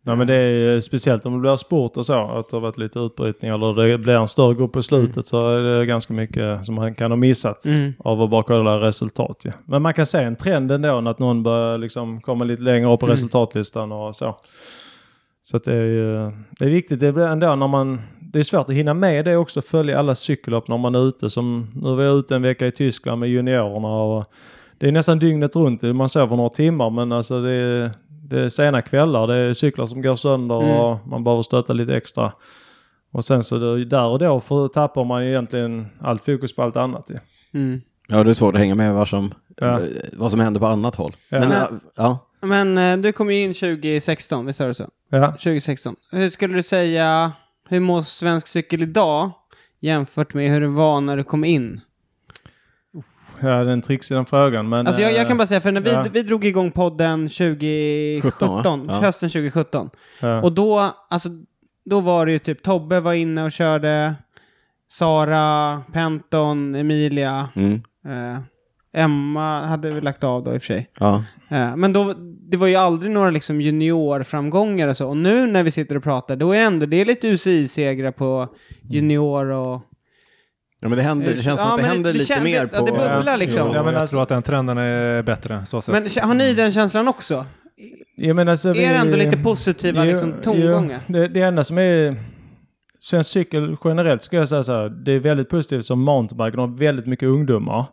Ja men det är ju speciellt om det blir sport och så, att det har varit lite utbrytningar eller det blir en större grupp på slutet så är det ganska mycket som man kan ha missat Mm. av att bara kolla resultat. Ja. Men man kan se en trend ändå att någon börjar liksom komma lite längre upp på Mm. resultatlistan och så. Så att det är ju det är viktigt, det blir ändå när man, det är svårt att hinna med det också, följa alla cykellopp när man är ute. Som, nu var jag ute en vecka i Tyskland med juniorerna och det är nästan dygnet runt, man sover några timmar men alltså det är, det är sena kvällar, det är cyklar som går sönder Mm. och man behöver stötta lite extra. Och sen så det, där och då för, tappar man ju egentligen allt fokus på allt annat. ju. Mm. Ja det är svårt att hänga med vad som, Ja. vad som händer på annat håll. Ja. Men Men- ja, ja, Men eh, du kom ju in 2016, visst är det så? Ja. 2016. Hur skulle du säga, hur mår svensk cykel idag jämfört med hur det var när du kom in? Ja, det är en trixig den frågan. Men, Alltså jag, jag eh, kan bara säga, för när vi, ja. vi drog igång podden 2017, 17, va? Ja. hösten 2017. ja. Och då, alltså, då var det ju typ Tobbe var inne och körde, Sara, Penton, Emilia, mm, eh, Emma hade vi lagt av då i och för sig. ja. Eh, men då, det var ju aldrig några liksom juniorframgångar och så. Och nu när vi sitter och pratar, då är ändå, det är lite UCI-segrar på junior och... ja men det, händer, det känns som Ja, att det men händer det lite kände- mer ja, på... det bubblar liksom. Ja, men jag alltså- tror att den trenden är bättre. Så. Men har ni den känslan också? Ja, men alltså, Är det vi- ändå lite positiva Jo, liksom, tongångar? jo, det, det enda som är... Svensk cykel generellt skulle jag säga så här, det är väldigt positivt som mountainbike, de har väldigt mycket ungdomar.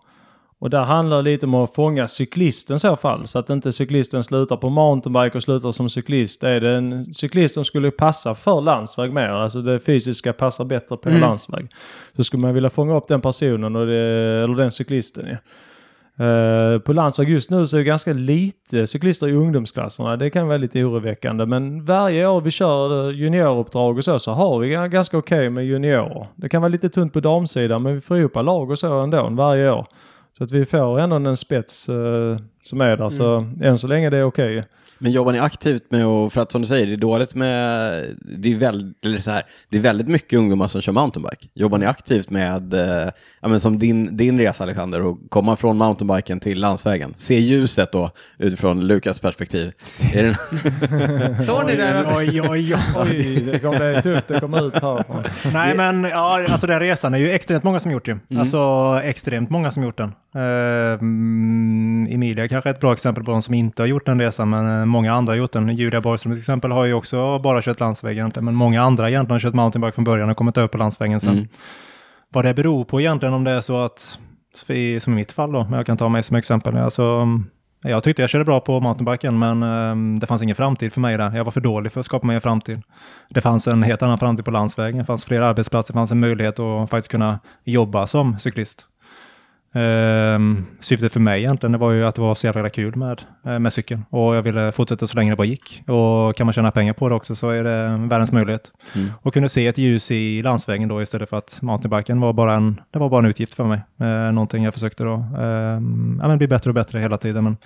Och där handlar det lite om att fånga cyklisten i så fall. Så att inte cyklisten slutar på mountainbike och slutar som cyklist. Är det en cyklist som skulle passa för landsväg mer, alltså det fysiska passar bättre på Mm. landsväg. Så skulle man vilja fånga upp den personen, och det, eller den cyklisten. Ja. Eh, på landsväg just nu så är det ganska lite cyklister i ungdomsklasserna. Det kan vara lite oroväckande. Men varje år vi kör junioruppdrag och så, så har vi ga- ganska okej med juniorer. Det kan vara lite tunt på damsidan, men vi får ihop lag och så ändå varje år. Så att vi får ändå en spets, eh, som är där. Så Mm. än så länge det är okej. Men jobbar ni aktivt med att, för att som du säger, det är dåligt med, det är väldigt, eller så här, det är väldigt mycket ungdomar som kör mountainbike. Jobbar ni aktivt med, eh, ja men som din, din resa Alexander, att komma från mountainbiken till landsvägen? Se ljuset då, utifrån Lukas perspektiv. Är det, Står ni där. Oj, oj, oj. Oj, det kommer bli tufft att komma ut härifrån. Nej, men ja, alltså den resan är ju extremt många som gjort ju. Alltså extremt många som gjort den. Mm, Emilia kanske är ett bra exempel på de som inte har gjort den resan, men många andra har gjort den. Julia Borgström till exempel har ju också bara kört landsväg egentligen, men många andra egentligen har kört mountainbike från början och kommit över på landsvägen sen. Mm. Vad det beror på egentligen om det är så att, som i mitt fall då, men jag kan ta mig som exempel, alltså mm, jag tyckte jag körde bra på mountainbiken, men eh, det fanns ingen framtid för mig där. Jag var för dålig för att skapa mig en framtid. Det fanns en helt annan framtid på landsvägen. Det fanns fler arbetsplatser, det fanns en möjlighet att faktiskt kunna jobba som cyklist. Ehm, syftet för mig egentligen det var ju att det var så jävla kul med, eh, med cykeln. Och jag ville fortsätta så länge det bara gick. Och kan man tjäna pengar på det också så är det världens möjlighet. Mm. Och kunna se ett ljus i landsvägen då istället för att mountainbiken var bara en, det var bara en utgift för mig. Eh, någonting jag försökte då ehm, ja, men bli bättre och bättre hela tiden. Men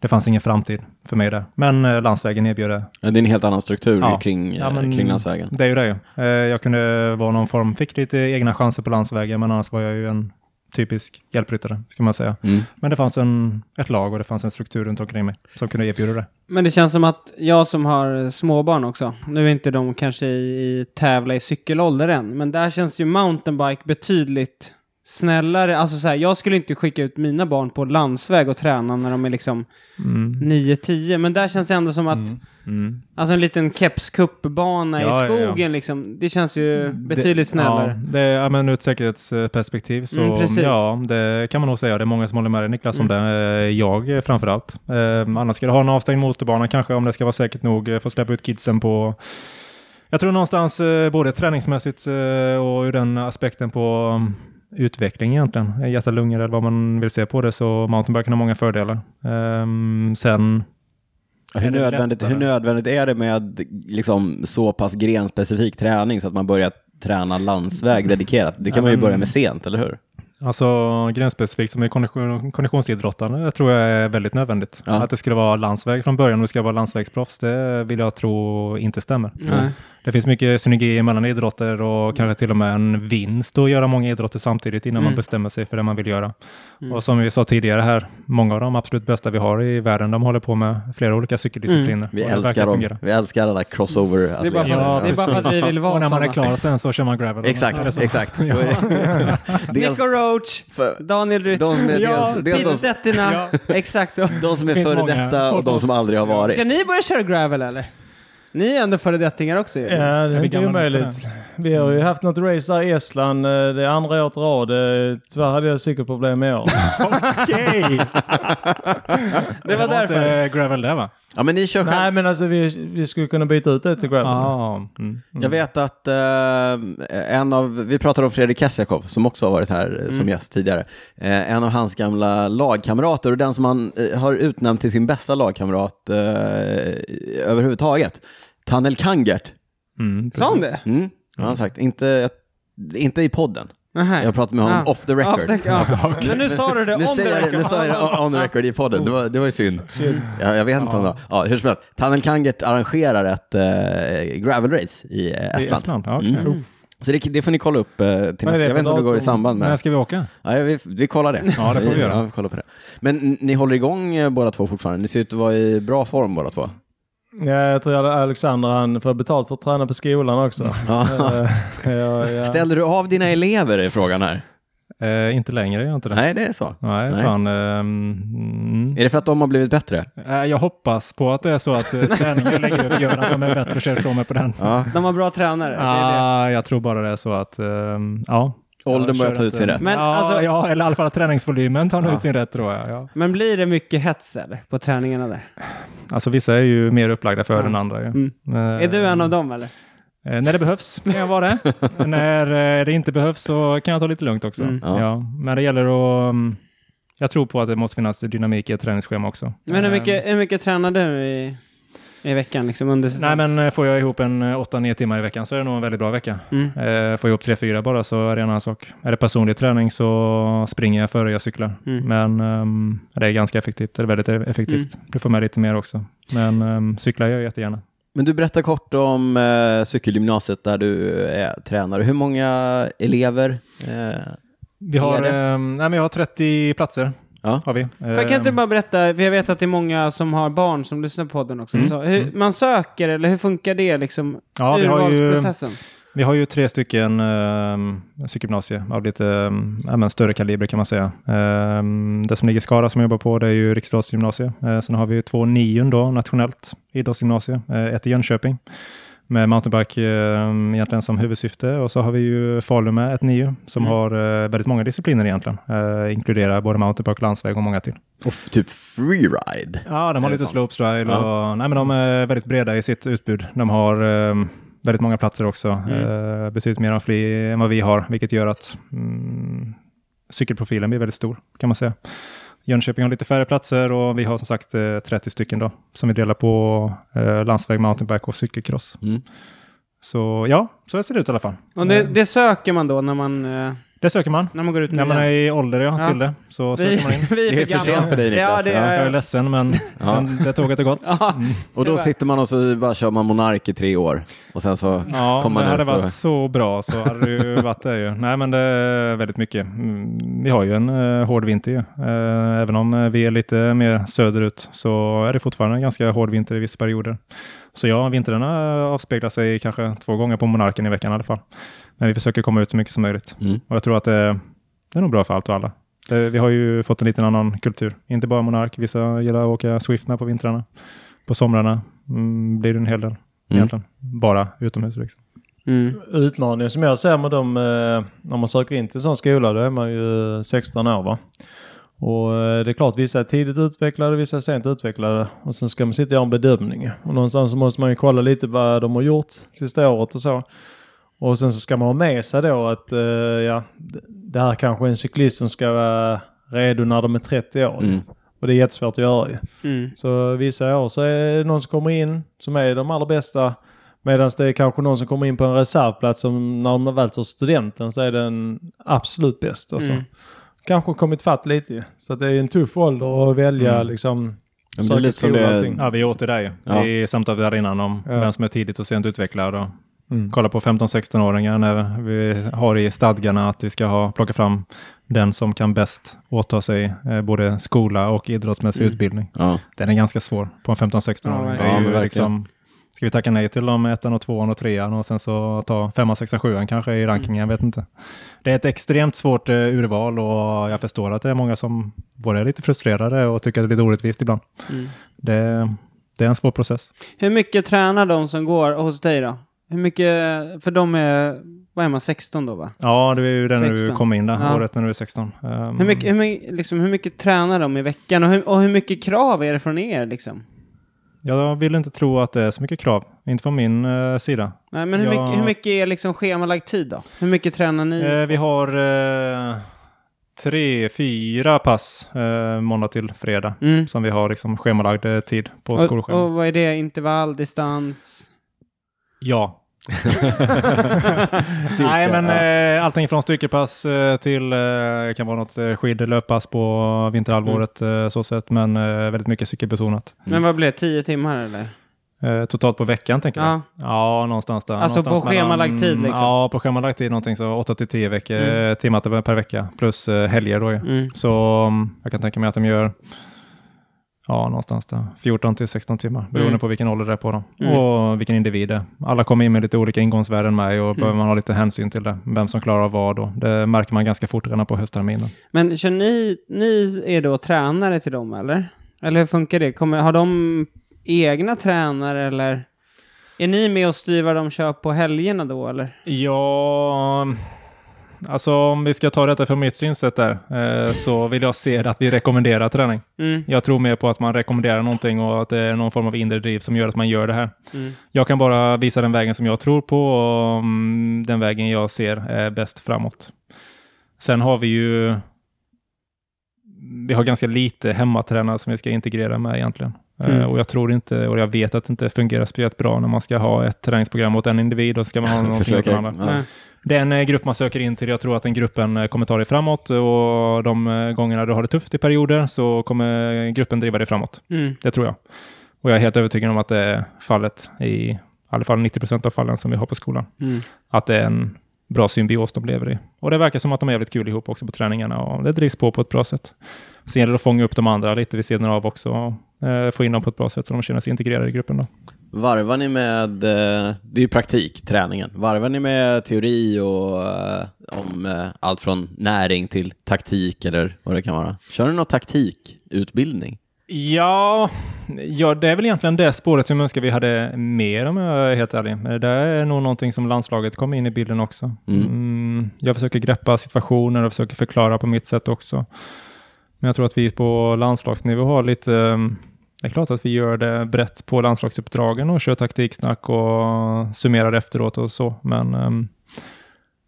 det fanns ingen framtid för mig där. Men eh, landsvägen erbjöd det. ja, det är en helt annan struktur Ja. kring, Ja, men- kring landsvägen. Det är ju det ju. Eh, jag kunde vara någon form, fick lite egna chanser på landsvägen men annars var jag ju en typisk hjälpryttare, ska man säga. Mm. Men det fanns en, ett lag och det fanns en struktur runt omkring mig som kunde erbjuda det. Men det känns som att jag som har småbarn också, nu är inte de kanske i, i tävla i cykelålder än, men där känns ju mountainbike betydligt snällare. Alltså så här, jag skulle inte skicka ut mina barn på landsväg och träna när de är liksom Mm. 9-10, men där känns det ändå som att, Mm. Mm. alltså en liten kepskuppbana Ja, i ja, ja. skogen liksom, det känns ju betydligt det, snällare. Ja, det, ja, men ur ett säkerhetsperspektiv så Mm, ja, det kan man nog säga. Det är många som håller med dig Niklas om Mm. det. Eh, Jag eh, framför allt. Eh, annars ska du ha en avstängd motorbana kanske om det ska vara säkert nog. eh, Få släppa ut kidsen på jag tror någonstans både träningsmässigt och ur den aspekten på utveckling egentligen. Eh, Hjärta, lungor eller vad man vill se på det så mountainbiken har många fördelar. Ehm, sen Hur nödvändigt, hur nödvändigt är det med liksom, så pass grenspecifik träning så att man börjar träna landsväg dedikerat? Det kan man ju men- börja med sent, eller hur? Alltså gränsspecifikt som är kondition, konditionsidrottande det tror jag är väldigt nödvändigt. Ja. Att det skulle vara landsväg från början och det ska vara landsvägsproffs, det vill jag tro inte stämmer. Nej. Det finns mycket synergi mellan idrotter och kanske till och med en vinst att göra många idrotter samtidigt innan Mm. man bestämmer sig för det man vill göra. Mm. Och som vi sa tidigare här, många av de absolut bästa vi har i världen, de håller på med flera olika cykeldiscipliner. Mm. Vi älskar dem. Vi älskar alla crossover Det är, bara för, Ja, att- det är bara för att vi vill vara Och när man är klar sen så kör man gravel. Exakt, exakt. Nico Roach, för Daniel Rytz, de som är, Ja, Pizzetterna, exakt så. de som är före detta och de som aldrig har varit. Ska ni börja köra gravel eller? Ni är ändå föredettingar också ju. Ja, det är inte omöjligt. Vi har ju haft något race där i Estland. eh, Det är andra året i rad. Eh, Tyvärr hade jag cykelproblem i år. Okej! Det var därför. inte gravel där va? Ja, men ni kör själv. Nej, men alltså vi, vi skulle kunna byta ut det till gravel. Ah, mm, mm. Jag vet att eh, en av, vi pratade om Fredrik Kessiakov som också har varit här eh, som gäst tidigare. Eh, en av hans gamla lagkamrater och den som han eh, har utnämnt till sin bästa lagkamrat eh, överhuvudtaget. Tanel Kangert. Mm, Sa han det? Mm, har han sagt. Inte, inte i podden. Nähä. Jag pratade med honom Ah. off the record. Off the- ja. Men nu sa du det Nu on the jag record. nu sa jag det on the record i podden, det var, det var ju synd. Ja, jag vet inte om det var. Ja, hur som helst, Tanel Kangert arrangerar ett eh, gravel-race i eh, I Estland. Estland? Ja, okej. Mm. Så det, det får ni kolla upp eh, till nästa. Jag vet inte om det går i samband När med. ska vi åka? Ja, vi, vi kollar det. Ja, det får vi göra. Ja, vi kollar på det. Men ni håller igång eh, båda två fortfarande? Ni ser ut att vara i bra form båda två? Ja, jag tror att Alexander han får betalt för att träna på skolan också. Ja. Eh, ja, ja. Ställer du av dina elever i frågan här? Eh, inte längre, gör jag inte det. Nej, det är så. Nej, Nej. fan. ehm, mm. Är det för att de har blivit bättre? Eh, jag hoppas på att det är så att uh, träningen jag lägger över gör att de är bättre och kör ifrån mig på den. Ja. De var bra tränare. det är det. Ah, jag tror bara det är så att, ehm, ja. Åldern börjar ta ut sin rätt. Men ja, alltså- ja, eller i alla fall träningsvolymen tar Ja. ut sin rätt tror jag. Ja. Men blir det mycket hets eller, på träningarna där? Alltså vissa är ju mer upplagda för Ja. än andra. Ju. Mm. Eh, Är du en av dem eller? Eh, när det behövs kan jag vara det. när eh, det inte behövs så kan jag ta lite lugnt också. Mm. Ja. Ja. Men det gäller att... mm, jag tror på att det måste finnas dynamik i ett träningsschema också. Men hur mycket, hur mycket tränar du i, i veckan liksom under Nej, men eh, får jag ihop en eh, 8-9 timmar i veckan så är det nog en väldigt bra vecka. Mm. Eh, får jag ihop 3-4 bara så är det en annan sak. Är det personlig träning så springer jag före jag cyklar. Mm. Men ehm, det är ganska effektivt. Det är väldigt effektivt. Mm. Du får med lite mer också. Men um, cyklar jag jättegärna. Men du berättar kort om eh, cykelgymnasiet där du är tränare. Hur många elever? Eh, Vi har, Är det? ehm, nej, men jag har 30 platser. Ja. Har vi. För kan inte Ehm, bara berätta, för jag vet att det är många som har barn som lyssnar på podden också. Mm. Så hur, Mm. Man söker, eller hur funkar det liksom? ja, vi har, ju, vi har ju tre stycken um, cykelgymnasier av lite men större kaliber kan man säga. Ehm, det som ligger i Skara som jag jobbar på det är ju Riksidrottsgymnasiet. Uh, sen har vi två nion då, nationellt idrottsgymnasie. Uh, ett i Jönköping med mountainbike um, egentligen som huvudsyfte och så har vi ju Falun med ett nio som Mm. har uh, väldigt många discipliner egentligen. Uh, inkluderar både mountainbike, landsväg och många till. Och typ freeride. Ja, de har lite sant? slopestyle Ja. och nej, men de är väldigt breda i sitt utbud. De har ehm, väldigt många platser också, Mm. eh, betydligt mer än, fler, än vad vi har, vilket gör att mm, cykelprofilen blir väldigt stor kan man säga. Jönköping har lite färre platser och vi har som sagt eh, 30 stycken då som vi delar på eh, landsväg, mountainbike och cykelcross. Mm. Så ja, så ser det ut i alla fall. Och det, Eh, det söker man då när man, eh, det söker man. när man går ut När man är i ålder ja, Ja. till det så söker man in. vi Det är för sent för dig, Ja, Niklas. det Ja, Jag är är, ledsen men Ja. den, det tåget är gått. Ja. Mm. Och då sitter man och så bara kör man Monark i tre år. Och sen så Ja, kommer om det man hade ut och... varit så bra så hade det ju varit det ju. Nej, men det är väldigt mycket. Mm, Vi har ju en uh, hård vinter ju. Eh, även om eh, vi är lite mer söderut så är det fortfarande en ganska hård vinter i vissa perioder. Så ja, vintrarna avspeglar sig kanske två gånger på Monarken i veckan i alla fall. Men vi försöker komma ut så mycket som möjligt. Mm. Och jag tror att det, det är nog bra för allt och alla. Det, vi har ju fått en liten annan kultur. Inte bara Monark, vissa gillar att åka Swift på vintrarna. På somrarna mm, blir det en hel del egentligen. Bara utomhus liksom. Mm. Utmaningen som jag ser med dem, eh, när man söker in till en sån skola, då är man ju 16 år va. Och eh, det är klart, vissa är tidigt utvecklade, vissa är sent utvecklade. Och sen ska man sitta och göra en bedömning. Och någonstans så måste man ju kolla lite vad de har gjort sista året och så. Och sen så ska man ha med sig då att eh, ja, det här kanske är en cyklist som ska vara redo när de är 30 år. Mm. Och det är jättesvårt att göra ju. Mm. Så vissa år så är det någon som kommer in som är de allra bästa. Medan det är kanske någon som kommer in på en reservplats som när de väl tar studenten så är den absolut bäst. Alltså. Mm. Kanske kommit fatt lite. Så att det är en tuff ålder att välja Mm. liksom. men det är lite som det- allting. Ja, vi är åter där ju. Ja. Vi samtalade där innan om Ja. vem som är tidigt och sent utvecklad. Och Mm. kolla på 15-16-åringar när vi har i stadgarna att vi ska ha, plocka fram den som kan bäst åta sig eh, både skola och idrottsmässig Mm. utbildning. Ja. Den är ganska svår på en 15-16-åring. Ja, det är ju verkligen. liksom, ska vi tacka nej till de ettan och tvåan och trean och sen så ta femman, sexan, sjuan kanske i rankingen, jag vet inte. Det är ett extremt svårt eh, urval och jag förstår att det är många som både är lite frustrerade och tycker att det är lite orättvist ibland. Mm. Det, det är en svår process. Hur mycket tränar de som går hos dig då? Hur mycket, för de är, vad är man, 16 då va? Ja, det är ju det när du 16. kom in där, Ja. året när du är 16. Um, Hur mycket, hur, mycket, liksom, hur mycket tränar de i veckan och hur, och hur mycket krav är det från er liksom? Jag vill inte tro att det är så mycket krav, inte från min eh, sida. Nej, men hur, Ja. mycket, hur mycket är liksom schemalagd tid då? Hur mycket tränar ni? Eh, vi har eh, tre, fyra pass eh, måndag till fredag Mm. som vi har liksom schemalagd eh, tid på Och, skolschemat. och vad är det? Intervall, distans? Ja. Nej, men ja. eh, allting från styrkepass eh, till eh, kan vara något eh, skid löppass på vinterhalvåret eh, så sett, men eh, väldigt mycket cykelbetonat. Men vad blir det? 10 timmar eller? Totalt på veckan tänker Ja. jag. Ja, någonstans där. Alltså någonstans på schemalagd tid, liksom? Ja, på schemalagd tid någonting så 8 till 10 veckor, Mm. timmar per vecka plus helger då ju. Mm. Så mm, jag kan tänka mig att de gör ja, någonstans där 14 till 16 timmar beroende Mm. på vilken ålder det är på dem Mm. och vilken individ det är. Alla kommer in med lite olika ingångsvärden med och Mm. behöver man ha lite hänsyn till det. Vem som klarar vad då. Det märker man ganska fort redan på höstterminen. Men kör ni, ni är då tränare till dem eller? Eller hur funkar det? Kommer, har de egna tränare eller? Är ni med och styr vad de kör på helgerna då eller? Ja, alltså om vi ska ta detta från mitt synsätt där eh, så vill jag se att vi rekommenderar träning. Mm. Jag tror mer på att man rekommenderar någonting och att det är någon form av inre driv som gör att man gör det här. Mm. Jag kan bara visa den vägen som jag tror på och mm, den vägen jag ser är bäst framåt. Sen har vi ju vi har ganska lite hemmatränare som vi ska integrera med egentligen. Eh, Mm. Och jag tror inte, och jag vet att det inte fungerar speciellt bra när man ska ha ett träningsprogram åt en individ och ska man ha någonting åt andra. ja. Det är en eh, grupp man söker in till. Jag tror att den gruppen eh, kommer ta dig framåt och de eh, gångerna du har det tufft i perioder så kommer gruppen driva dig framåt. Mm. Det tror jag. Och jag är helt övertygad om att det är fallet i alla fall 90 procent av fallen som vi har på skolan. Mm. Att det är en bra symbios de lever i. Och det verkar som att de är jävligt kul ihop också på träningarna och det drivs på på ett bra sätt. Sen gäller det att fånga upp de andra lite vid sidan av också eh, få in dem på ett bra sätt så de känner sig integrerade i gruppen. Då. Varvar ni med, eh, det är ju praktik, träningen. Varvar ni med teori och eh, om eh, allt från näring till taktik eller vad det kan vara? Kör ni någon taktikutbildning? Ja, ja, det är väl egentligen det spåret som jag önskar vi hade mer om jag är helt ärlig. Det är nog någonting som landslaget kommer in i bilden också. Mm. Mm, jag försöker greppa situationer och försöker förklara på mitt sätt också. Men jag tror att vi på landslagsnivå har lite... um, Det är klart att vi gör det brett på landslagsuppdragen och kör taktiksnack och summerar efteråt och så. Men um,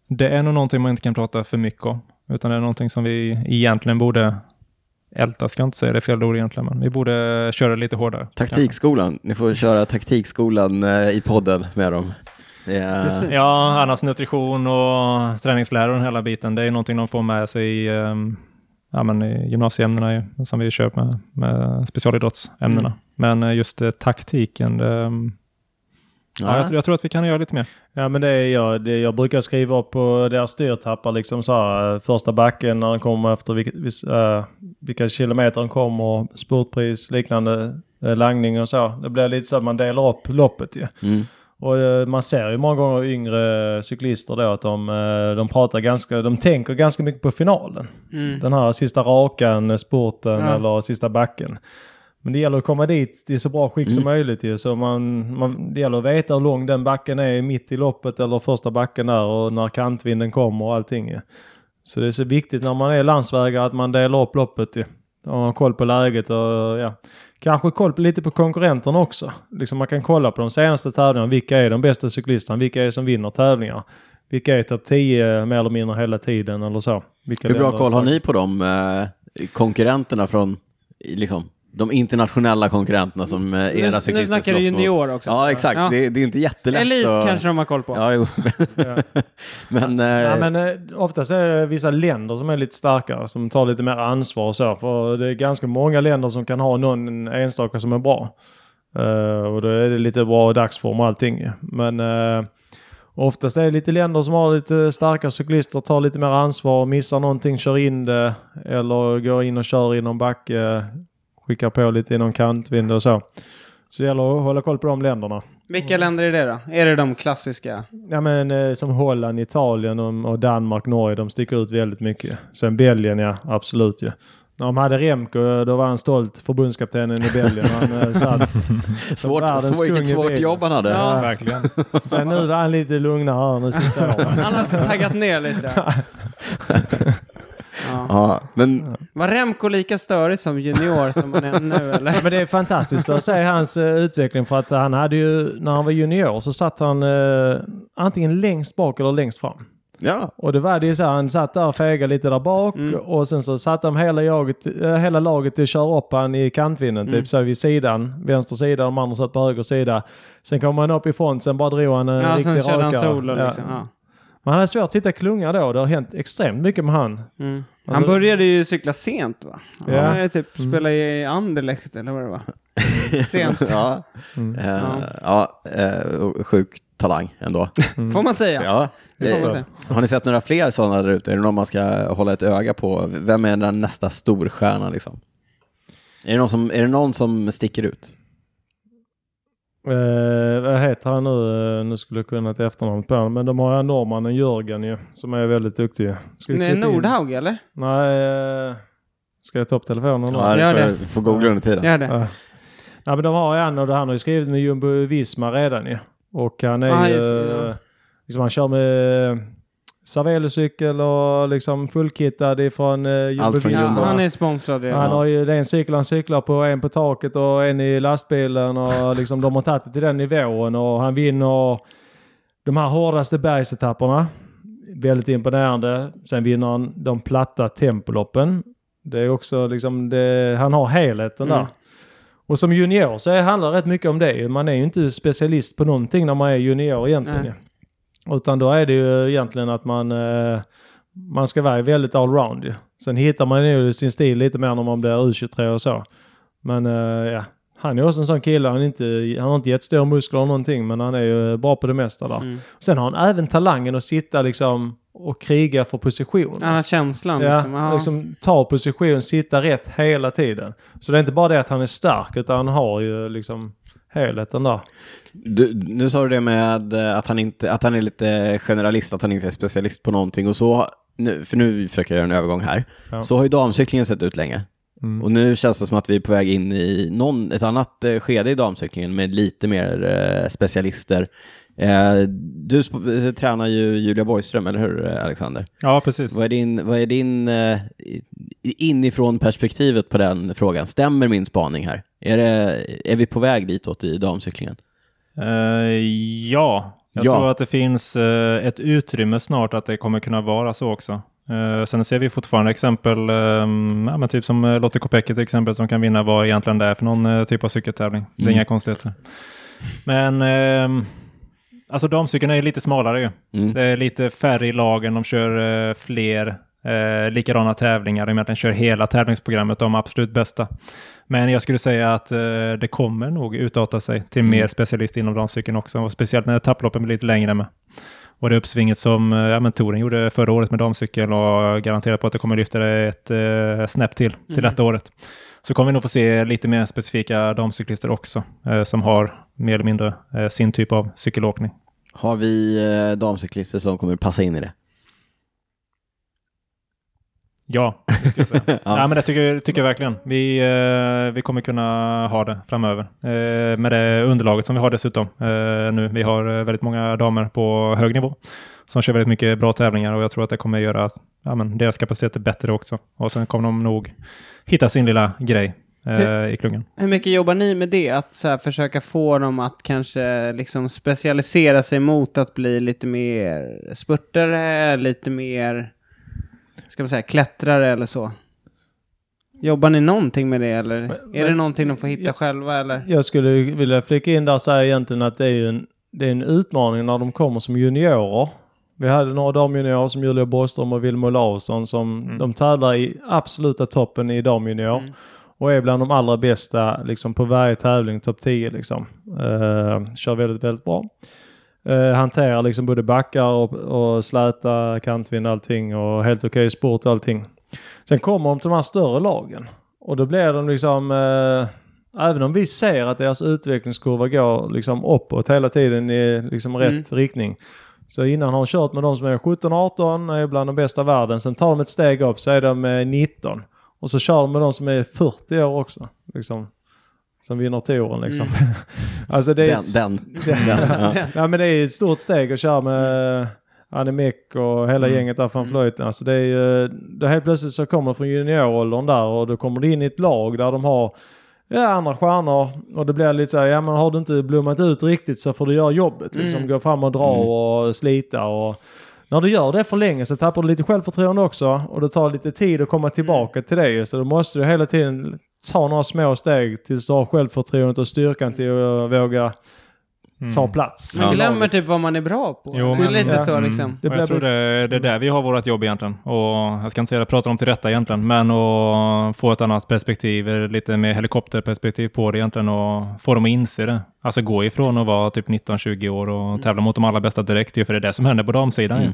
det är nog någonting man inte kan prata för mycket om. Utan det är någonting som vi egentligen borde älta, ska jag inte säga det är fel ord egentligen, men vi borde köra lite hårdare. Taktikskolan, ni får köra taktikskolan eh, i podden med dem. Precis. Ja, annars nutrition och träningslära och den hela biten, det är någonting de får med sig i, ehm, ja, men i gymnasieämnena ju, som vi kör med, med specialidrottsämnena. Mm. Men eh, just eh, taktiken, det, ehm, ja. jag, tror- jag tror att vi kan göra lite mer. Ja men det är jag, det, jag brukar skriva upp på deras styrtappar liksom så här, eh, första backen när den kommer efter vilka, vis, eh, vilka kilometer den kommer, spurtpris, liknande eh, langning och så. Det blir lite så att man delar upp loppet ju. Mm. Och eh, man ser ju många gånger yngre cyklister då att de, eh, de pratar ganska, de tänker ganska mycket på finalen. Mm. Den här sista rakan, eh, spurten Ja. eller sista backen. Men det gäller att komma dit i så bra skick som Mm. möjligt ju. Så man, man, det gäller att veta hur lång den backen är mitt i loppet eller första backen där och när kantvinden kommer och allting ju. Så det är så viktigt när man är landsvägare att man delar upp loppet ju. Man koll på läget och ja, kanske koll på, lite på konkurrenterna också. Liksom man kan kolla på de senaste tävlingarna. Vilka är de bästa cyklisterna? Vilka är det som vinner tävlingar? Vilka är topp 10 mer eller mindre hela tiden eller så? Vilka Hur bra koll har ni på de eh, konkurrenterna från, liksom, de internationella konkurrenterna som eh, Nu, era nu cyklister snackar du junior också. Ja, exakt. Ja. Det, det är inte jättelätt Elit att... kanske de har koll på. Ja, jo. Ja. men, eh, Ja, men eh, oftast är det vissa länder som är lite starkare, som tar lite mer ansvar och så. För det är ganska många länder som kan ha någon enstaka som är bra. Eh, och då är det lite bra dagsform och allting. Men uh, oftast är det lite länder som har lite starka cyklister, tar lite mer ansvar, missar någonting, kör in det. Eller går in och kör i någon backe, skickar på lite i någon kantvind och så. Så det gäller att hålla koll på de länderna. Vilka länder är det då? Är det de klassiska? Ja men eh, som Holland, Italien och, Danmark, Norge, de sticker ut väldigt mycket. Sen Belgien, ja absolut ju. När de hade Remco, då var han stolt, förbundskaptenen i Belgien. Han eh, satt svårt, världens så, vilket svårt jobb han hade. Ja. Verkligen. Sen nu var han lite lugnare här de sista åren. Han har taggat ner lite. Ja. Ja, men Var Remco lika störig som junior som han är nu eller? Men det är fantastiskt att se hans eh, utveckling för att han hade ju, när han var junior så satt han eh, antingen längst bak eller längst fram. ja, Och det var det ju så här, han satt där och fegade lite där bak Mm. och sen så satte de hela, jaget, eh, hela laget till att köra upp han i kantvinden, Mm. typ så vid sidan, vänster sida, de andra satt på höger sida. Sen kom han upp i front, sen bara drog han en Ja, riktig sen körde han rakare. solo Ja. liksom. Ja. Men han hade svårt att hitta klunga då, det har hänt extremt mycket med han. Mm. Han Alltså- började ju cykla sent va? Ja. Mm. Han ja. typ spela i Anderlecht eller vad det var. Sent, ja, Mm. eh, ja eh, och sjuk talang ändå. får man säga. Ja. Det får man Eh, säga. Har ni sett några fler sådana där ute? Är det någon man ska hålla ett öga på? Vem är den nästa storstjärna liksom? Är det någon som, är det någon som sticker ut? Eh, vad heter han nu? Eh, nu skulle jag kunna ett efternamn på honom. Men de har ju norrmannen Jörgen ju, som är väldigt duktig. Ska Nej, Nordhaug eller? Nej, eh, ska jag ta upp telefonen? Ja, det får, får googla under tiden. Gör det. Ja. Ja, men de har ju en och han har ju skrivit med Jumbo Visma redan ju. Och han är Ah, ju... ja. liksom, han kör med Cervelo-cykel och liksom fullkittad ifrån eh, Jumbo Allt från Ja, han är sponsrad redan. Han har ju det är en cykel han cyklar på, en på taket och en i lastbilen och liksom de har tagit det till den nivån och han vinner de här hårdaste bergsetapperna. Väldigt imponerande. Sen vinner han de platta tempoloppen. Det är också liksom, det, han har helheten Mm. där. Och som junior så handlar det rätt mycket om det. Man är ju inte specialist på någonting när man är junior egentligen. Nej. Utan då är det ju egentligen att man, eh, man ska vara väldigt allround. ju. Sen hittar man ju sin stil lite mer när man blir U23 och så. Men eh, ja, han är också en sån kille. Han, inte, han har inte jättestora muskler eller någonting men han är ju bra på det mesta där. Mm. Sen har han även talangen att sitta liksom och kriga för position. Har känslan Ja, liksom. Ja. liksom ta position, sitta rätt hela tiden. Så det är inte bara det att han är stark utan han har ju liksom helheten där. Du, nu sa du det med eh, att han, inte, att han är lite generalist, att han inte är specialist på någonting. Och så, nu, för nu försöker jag göra en övergång här. Ja. Så har ju damcyklingen sett ut länge. Mm. Och nu känns det som att vi är på väg in i någon, ett annat eh, skede i damcyklingen med lite mer eh, specialister. Eh, du eh, tränar ju Julia Borgström, eller hur eh, Alexander? Ja, precis. Vad är din, vad är din inifrån perspektivet på den frågan? Stämmer min spaning här? Är, det, är vi på väg ditåt i damcyklingen? Eh, ja, jag Ja. tror att det finns eh, ett utrymme snart att det kommer kunna vara så också. Eh, sen ser vi fortfarande exempel, eh, ja, men typ som Lotte Kopecky till exempel, som kan vinna vad egentligen det är för någon typ av cykeltävling. Det är Mm. inga konstigheter. Men ehm, alltså damcykeln är lite smalare ju. Mm. Det är lite färre i lagen, de kör eh, fler eh, likadana tävlingar. De egentligen kör hela tävlingsprogrammet, de absolut bästa. Men jag skulle säga att eh, det kommer nog utarta sig till Mm. mer specialist inom damcykeln också. Och speciellt när etapploppen blir lite längre med. Och det uppsvinget som eh, ja, men Toren gjorde förra året med damcykel och garanterar på att det kommer lyfta det ett eh, snäpp till, till Mm. detta året. Så kommer vi nog få se lite mer specifika damcyklister också, eh, som har mer eller mindre eh, sin typ av cykelåkning. Har vi eh, damcyklister som kommer passa in i det? Ja, det skulle jag säga. Ja. ja. men det tycker, tycker jag verkligen. Vi, eh, vi kommer kunna ha det framöver. Eh, med det underlaget som vi har dessutom eh, nu. Vi har eh, väldigt många damer på hög nivå som kör väldigt mycket bra tävlingar och jag tror att det kommer göra att ja, men deras kapacitet är bättre också. Och sen kommer de nog hitta sin lilla grej eh, i klungan. Hur mycket jobbar ni med det? Att så här, försöka få dem att kanske liksom specialisera sig mot att bli lite mer spurtare, lite mer, ska man säga, klättrare eller så? Jobbar ni någonting med det eller Men- är det men- någonting de får hitta Ja. själva eller? Jag skulle vilja flika in där och säga egentligen att det är ju en, det är en utmaning när de kommer som juniorer. Vi hade några damjuniorer som Julia Borgström och Vilma Olausson som Mm. de tävlar i absoluta toppen i damjunior. Mm. Och är bland de allra bästa liksom på varje tävling, topp 10 liksom. Eh, kör väldigt, väldigt bra. Eh, hanterar liksom både backar och, och släta, kantvind allting och helt okej sport och allting. Sen kommer de till de här större lagen. Och då blir de liksom, eh, även om vi ser att deras utvecklingskurva går liksom uppåt hela tiden i liksom Mm. rätt riktning. Så innan har de kört med de som är 17-18, är bland de bästa i världen. Sen tar de ett steg upp så är de eh, 19. Och så kör de med de som är 40 år också. Liksom. Som vinner touren liksom. alltså det är Den, ett- den, det- den, ja. Ja men det är ett stort steg att köra med Anne Meck och hela Mm. gänget där från Flöjten. Alltså det är ju, då helt plötsligt så kommer de från junioråldern där och då kommer du in i ett lag där de har ja, andra stjärnor och det blir lite så här, ja men har du inte blommat ut riktigt så får du göra jobbet. Liksom Mm. gå fram och dra Mm. och slita och när du gör det för länge så tappar du lite självförtroende också och det tar lite tid att komma tillbaka till det. Så då måste du hela tiden ta några små steg tills du har självförtroendet och styrkan till att våga Mm. ta plats. Man glömmer typ vad man är bra på. Jo, det är men- lite Ja. så Mm. liksom. Det Och jag tror det, det är där vi har vårt jobb egentligen. Och jag ska inte säga att jag pratar om till rätta egentligen, men att få ett annat perspektiv, eller lite mer helikopterperspektiv på det egentligen och få dem att inse det. Alltså gå ifrån att vara typ 19-20 år och tävla mot de allra bästa direkt, ju, för det är det som händer på damsidan. Mm. ju.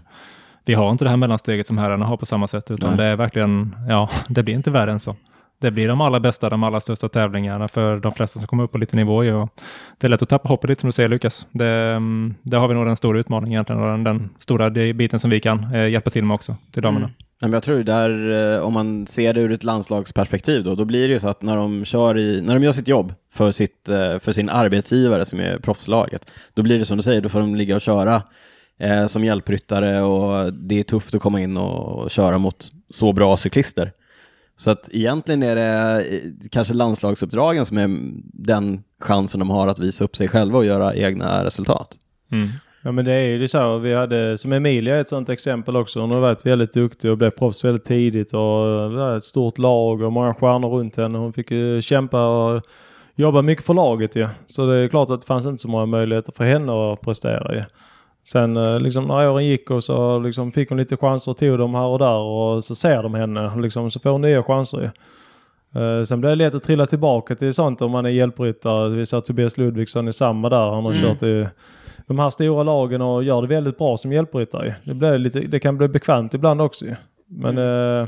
Vi har inte det här mellansteget som herrarna har på samma sätt, utan Nej. det är verkligen, ja, det blir inte värre än så. Det blir de allra bästa, de allra största tävlingarna för de flesta som kommer upp på lite nivå. Och det är lätt att tappa hoppet lite som du säger Lukas. Det, mm, där har vi nog den stora utmaningen egentligen och den, den stora det- biten som vi kan eh, hjälpa till med också till damerna. Mm. Ja, men jag tror där, eh, om man ser det ur ett landslagsperspektiv då, då blir det ju så att när de, kör i, när de gör sitt jobb för, sitt, eh, för sin arbetsgivare som är proffslaget, då blir det som du säger, då får de ligga och köra eh, som hjälpryttare och det är tufft att komma in och köra mot så bra cyklister. Så att egentligen är det eh, kanske landslagsuppdragen som är den chansen de har att visa upp sig själva och göra egna resultat. Mm. Ja men det är ju så. Vi hade, som Emilia är ett sånt exempel också. Hon har varit väldigt duktig och blev proffs väldigt tidigt och är ett stort lag och många stjärnor runt henne. Hon fick ju kämpa och jobbar mycket för laget ju. Så det är klart att det fanns inte så många möjligheter för henne att prestera ju. Sen eh, liksom när åren gick och så liksom fick hon lite chanser och tog dem här och där och så ser de henne liksom så får hon nya chanser ju. Eh, Sen blir det lätt att trilla tillbaka till sånt om man är hjälpryttare. Vi ser Tobias Ludvigsson är samma där. Han har Mm. kört i de här stora lagen och gör det väldigt bra som hjälpryttare. Det, blir lite, det kan bli bekvämt ibland också. Men eh,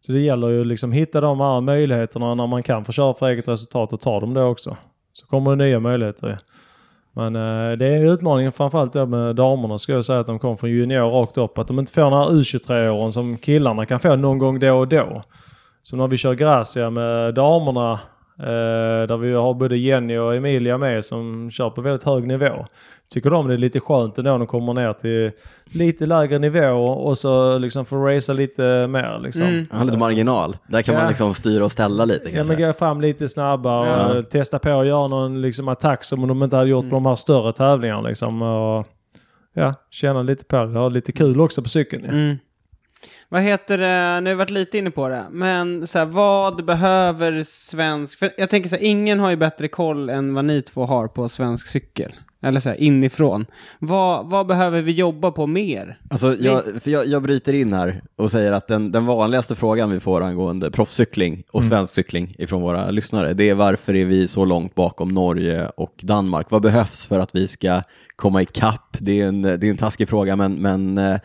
så det gäller ju liksom hitta de här möjligheterna när man kan få köra för eget resultat och ta dem då också. Så kommer det nya möjligheter. Men eh, det är utmaningen framförallt med damerna skulle jag säga att de kom från junior rakt upp. Att de inte får den här U23-åren som killarna kan få någon gång då och då. Så när vi kör Gracia med damerna där vi har både Jenny och Emilia med som kör på väldigt hög nivå. Tycker de det är lite skönt ändå när de kommer ner till lite lägre nivå och så liksom får racea lite mer liksom. Mm. Han har lite marginal. Där kan Ja. man liksom styra och ställa lite Ja men gå fram lite snabbare Ja. och testa på att göra någon liksom attack som de inte hade gjort på de här större tävlingarna liksom. Och, ja, känna lite på det. Ha lite kul också på cykeln. Ja. Mm. Vad heter det, nu har vi varit lite inne på det, men så här, vad behöver svensk, för jag tänker så här, ingen har ju bättre koll än vad ni två har på svensk cykel. Eller så här, inifrån. Vad, vad behöver vi jobba på mer? Alltså, jag, för jag, jag bryter in här och säger att den, den vanligaste frågan vi får angående proffscykling och svensk cykling ifrån våra lyssnare, det är varför är vi så långt bakom Norge och Danmark? Vad behövs för att vi ska komma ikapp? Det är en, det är en taskig fråga, men, men eh,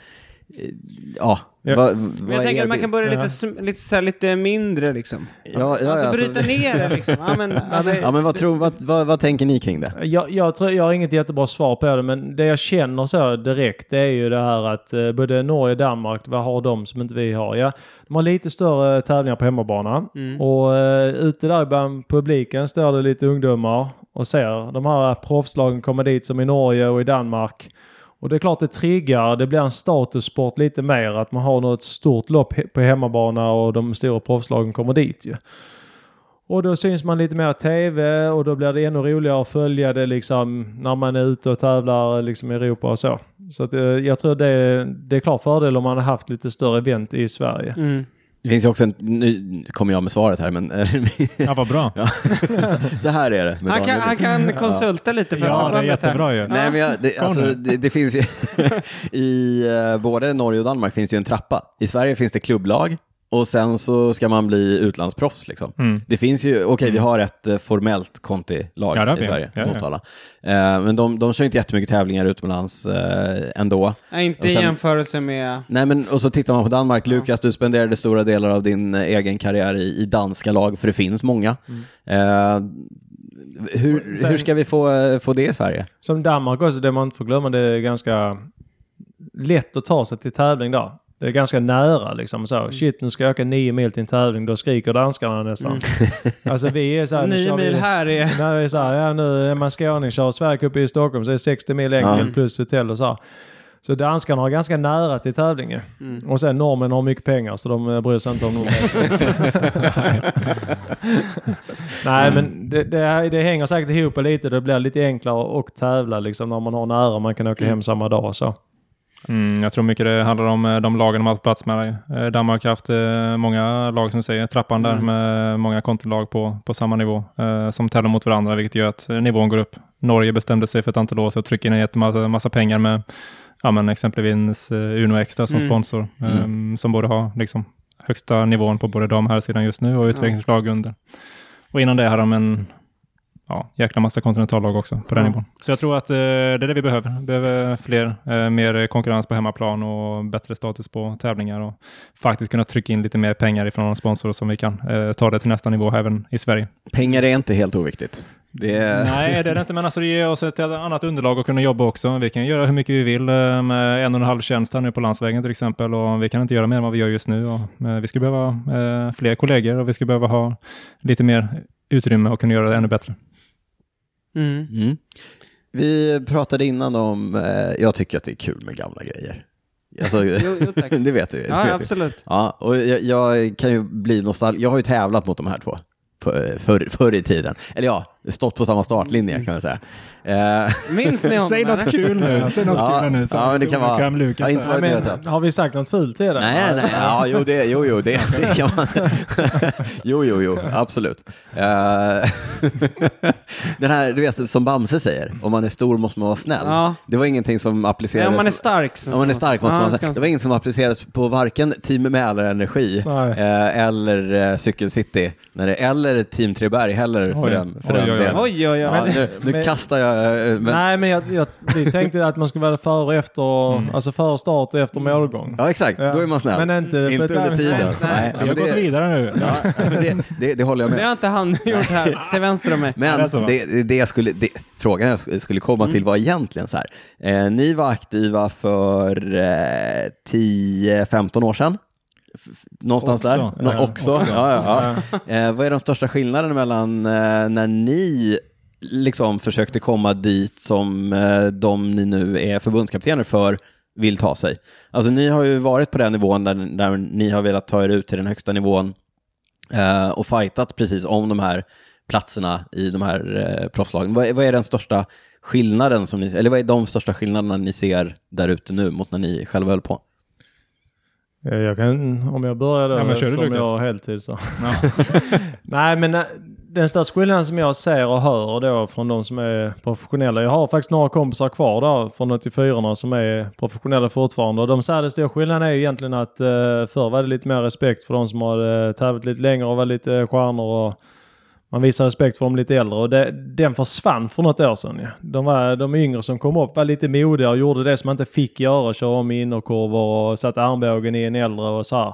ja. Men vad jag tänker att man det? kan börja lite, Ja. sm- lite, så här, lite mindre liksom. Ja, ja, alltså alltså- bryta ner det liksom. Ja, men, alltså, Ja, men vad, tror, vad, vad, vad tänker ni kring det? Jag, jag, tror, jag har inget jättebra svar på det men det jag känner så direkt det är ju det här att eh, både Norge och Danmark, vad har de som inte vi har? Ja, de har lite större tävlingar på hemmabana Mm. och eh, ute där bland publiken står det lite ungdomar och ser de här proffslagen komma dit som i Norge och i Danmark. Och det är klart det triggar, det blir en statussport lite mer att man har något stort lopp på hemmabana och de stora proffslagen kommer dit ju. Och då syns man lite mer tv och då blir det ännu roligare att följa det liksom när man är ute och tävlar liksom i Europa och så. Så att, eh, jag tror det, det är klar fördel om man har haft lite större event i Sverige. Mm. Det finns ju också en, nu kommer jag med svaret här, men Ja, vad bra. så här är det. med Han, kan, han kan konsulta lite för Ja, det är förbundet här. jättebra ju. Nej, men jag, det, alltså, det, det finns ju i eh, både Norge och Danmark finns det ju en trappa. I Sverige finns det klubblag och sen så ska man bli utlandsproffs liksom. Mm. Det finns ju, okej vi har ett eh, formellt Conti-lag Ja, i. Sverige, Ja, ja. Motala. Eh, men de, de kör inte jättemycket tävlingar utomlands eh, ändå. Nej, inte Och i jämförelse med... Nej men och så tittar man på Danmark, Lukas du spenderade stora delar av din eh, egen karriär i, i danska lag, för det finns många. Eh, hur, Sen- hur ska vi få, få det i Sverige? Som Danmark också, det man inte får glömma, det är ganska lätt att ta sig till tävling där. Det är ganska nära liksom så. Shit, nu ska jag åka nio mil till en tävling. Då skriker danskarna nästan. Alltså vi är så här, Nio kör vi- mil här är... När det är så här, ja nu är man skåning, kör Sverige i Stockholm så är det 60 mil enkel Ja. plus hotell och så här. Så danskarna har ganska nära till tävlingen. Mm. Och sen norrmän har mycket pengar så de eh, bryr sig inte om någon Nej men det, det, det hänger säkert ihop lite. Det blir lite enklare att tävla liksom när man har nära. Man kan åka hem samma dag och så. Mm, jag tror mycket det handlar om eh, de lagen de har haft plats med. Eh, Danmark har haft eh, många lag som du säger, trappan där med många kontolag på, på samma nivå som tävlar mot varandra, vilket gör att nivån går upp. Norge bestämde sig för ett antal år sedan att trycka in en jättemassa massa pengar med ja, men exempelvis Uno Extra som Mm. sponsor, eh, som borde ha liksom, högsta nivån på både dam och herrsidan just nu och utvecklingslag under. Och innan det har de en ja, jäkla massa kontinentallag också på den Ja. nivån. Så jag tror att eh, det är det vi behöver. Vi behöver fler, eh, mer konkurrens på hemmaplan och bättre status på tävlingar och faktiskt kunna trycka in lite mer pengar ifrån de sponsorer som vi kan eh, ta det till nästa nivå även i Sverige. Pengar är inte helt oviktigt. Det är... Nej, det är det inte, men alltså det ger oss ett annat underlag att kunna jobba också. Vi kan göra hur mycket vi vill eh, med en och en halv tjänst här nu på landsvägen till exempel och vi kan inte göra mer än vad vi gör just nu. Och, eh, vi skulle behöva eh, fler kollegor och vi skulle behöva ha lite mer utrymme och kunna göra det ännu bättre. Mm. Mm. Vi pratade innan om, eh, jag tycker att det är kul med gamla grejer. Alltså, Jo, jo, det vet du. det Ja, vet du. absolut. Ja, och jag, jag kan ju bli nostalgisk. Jag har ju tävlat mot de här två eh, förr, förr i tiden. Eller ja, stått på samma startlinje kan man säga. Eh, Minns ni honom? Säg något kul nu. Säg något Ja, kul nu. så ja, men det kan vara- Lucas ja, inte här. varit Men, det. har vi sagt något fult till det? Nej, nej. Ja, jo, det, jo, jo, det, det kan man. jo, jo, jo, absolut. Eh, den här, du vet, som Bamse säger, om man är stor måste man vara snäll. Ja. Det var ingenting som Ja, applicerades... om man är stark. Så Om man är stark måste Ja, man ska säga. Det var inget som applicerades på varken Team Mälarenergi eh, eller eh, Cykel City, när det, eller Team Treberg heller för Oj. den, för den oj, oj. Oj, oj, oj. Ja, nu nu men- kastar jag... eh, Men, Nej, men jag, jag, vi tänkte att man skulle vara före och efter, alltså före start och efter målgång. ja, exakt. Ja. Då är man snäll. Men inte inte under tiden. Nej, Nej. ja, Vi har men gått det, vidare nu. ja, men det, det, det håller jag Det med har inte han gjort här, till vänster om mig. Det Men det, det jag skulle, det, frågan jag sk- skulle komma till var egentligen så här. Eh, ni var aktiva för eh, 10-15 år sedan. Någonstans Också. där. Nå- Ja, också. också. Ja, ja. Eh, vad är de största skillnaderna mellan eh, när ni liksom försökte komma dit som eh, de ni nu är förbundskaptener för vill ta sig? Alltså ni har ju varit på den nivån där, där ni har velat ta er ut till den högsta nivån eh, och fightat precis om de här platserna i de här eh, proffslagen. Vad, är- vad är den största skillnaden som ni, eller vad är de största skillnaderna ni ser där ute nu mot när ni själva höll på? Eh, Jag kan, om jag börjar då, Ja, men kör du, som Lukas. jag har heltid så. Nej, men eh, den största skillnaden som jag ser och hör då från de som är professionella. Jag har faktiskt några kompisar kvar där från 84 som är professionella fortfarande. Och de säger att den stora skillnaden är ju egentligen att eh, förr var det lite mer respekt för de som har eh, tävlat lite längre och var lite stjärnor och man visar respekt för de lite äldre och det, den försvann för något år sedan. Ja. De, var, de yngre som kom upp var lite modiga och gjorde det som man inte fick göra. Köra om i innerkurvor och satte armbågen i en äldre och så här.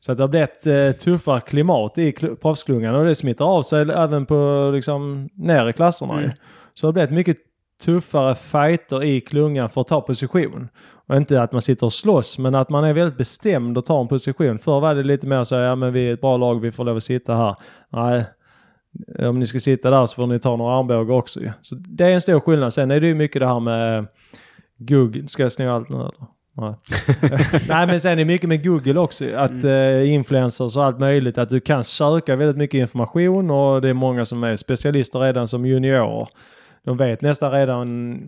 Så att det har blivit eh, tuffare klimat i kl- proffsklungan och det smittar av sig även på liksom ner i klasserna. Mm. Så det har blivit mycket tuffare fighter i klungan för att ta position. Och inte att man sitter och slåss men att man är väldigt bestämd och tar en position. Förr var det lite mer så ja men vi är ett bra lag, vi får lov att sitta här. Nej, om ni ska sitta där så får ni ta några armbågar också ju. Så det är en stor skillnad. Sen är det ju mycket det här med Google. Ska jag sno allt nu eller? Nej. Nej men sen är det mycket med Google också. Att eh, influencers och allt möjligt. Att du kan söka väldigt mycket information och det är många som är specialister redan som juniorer. De vet nästan redan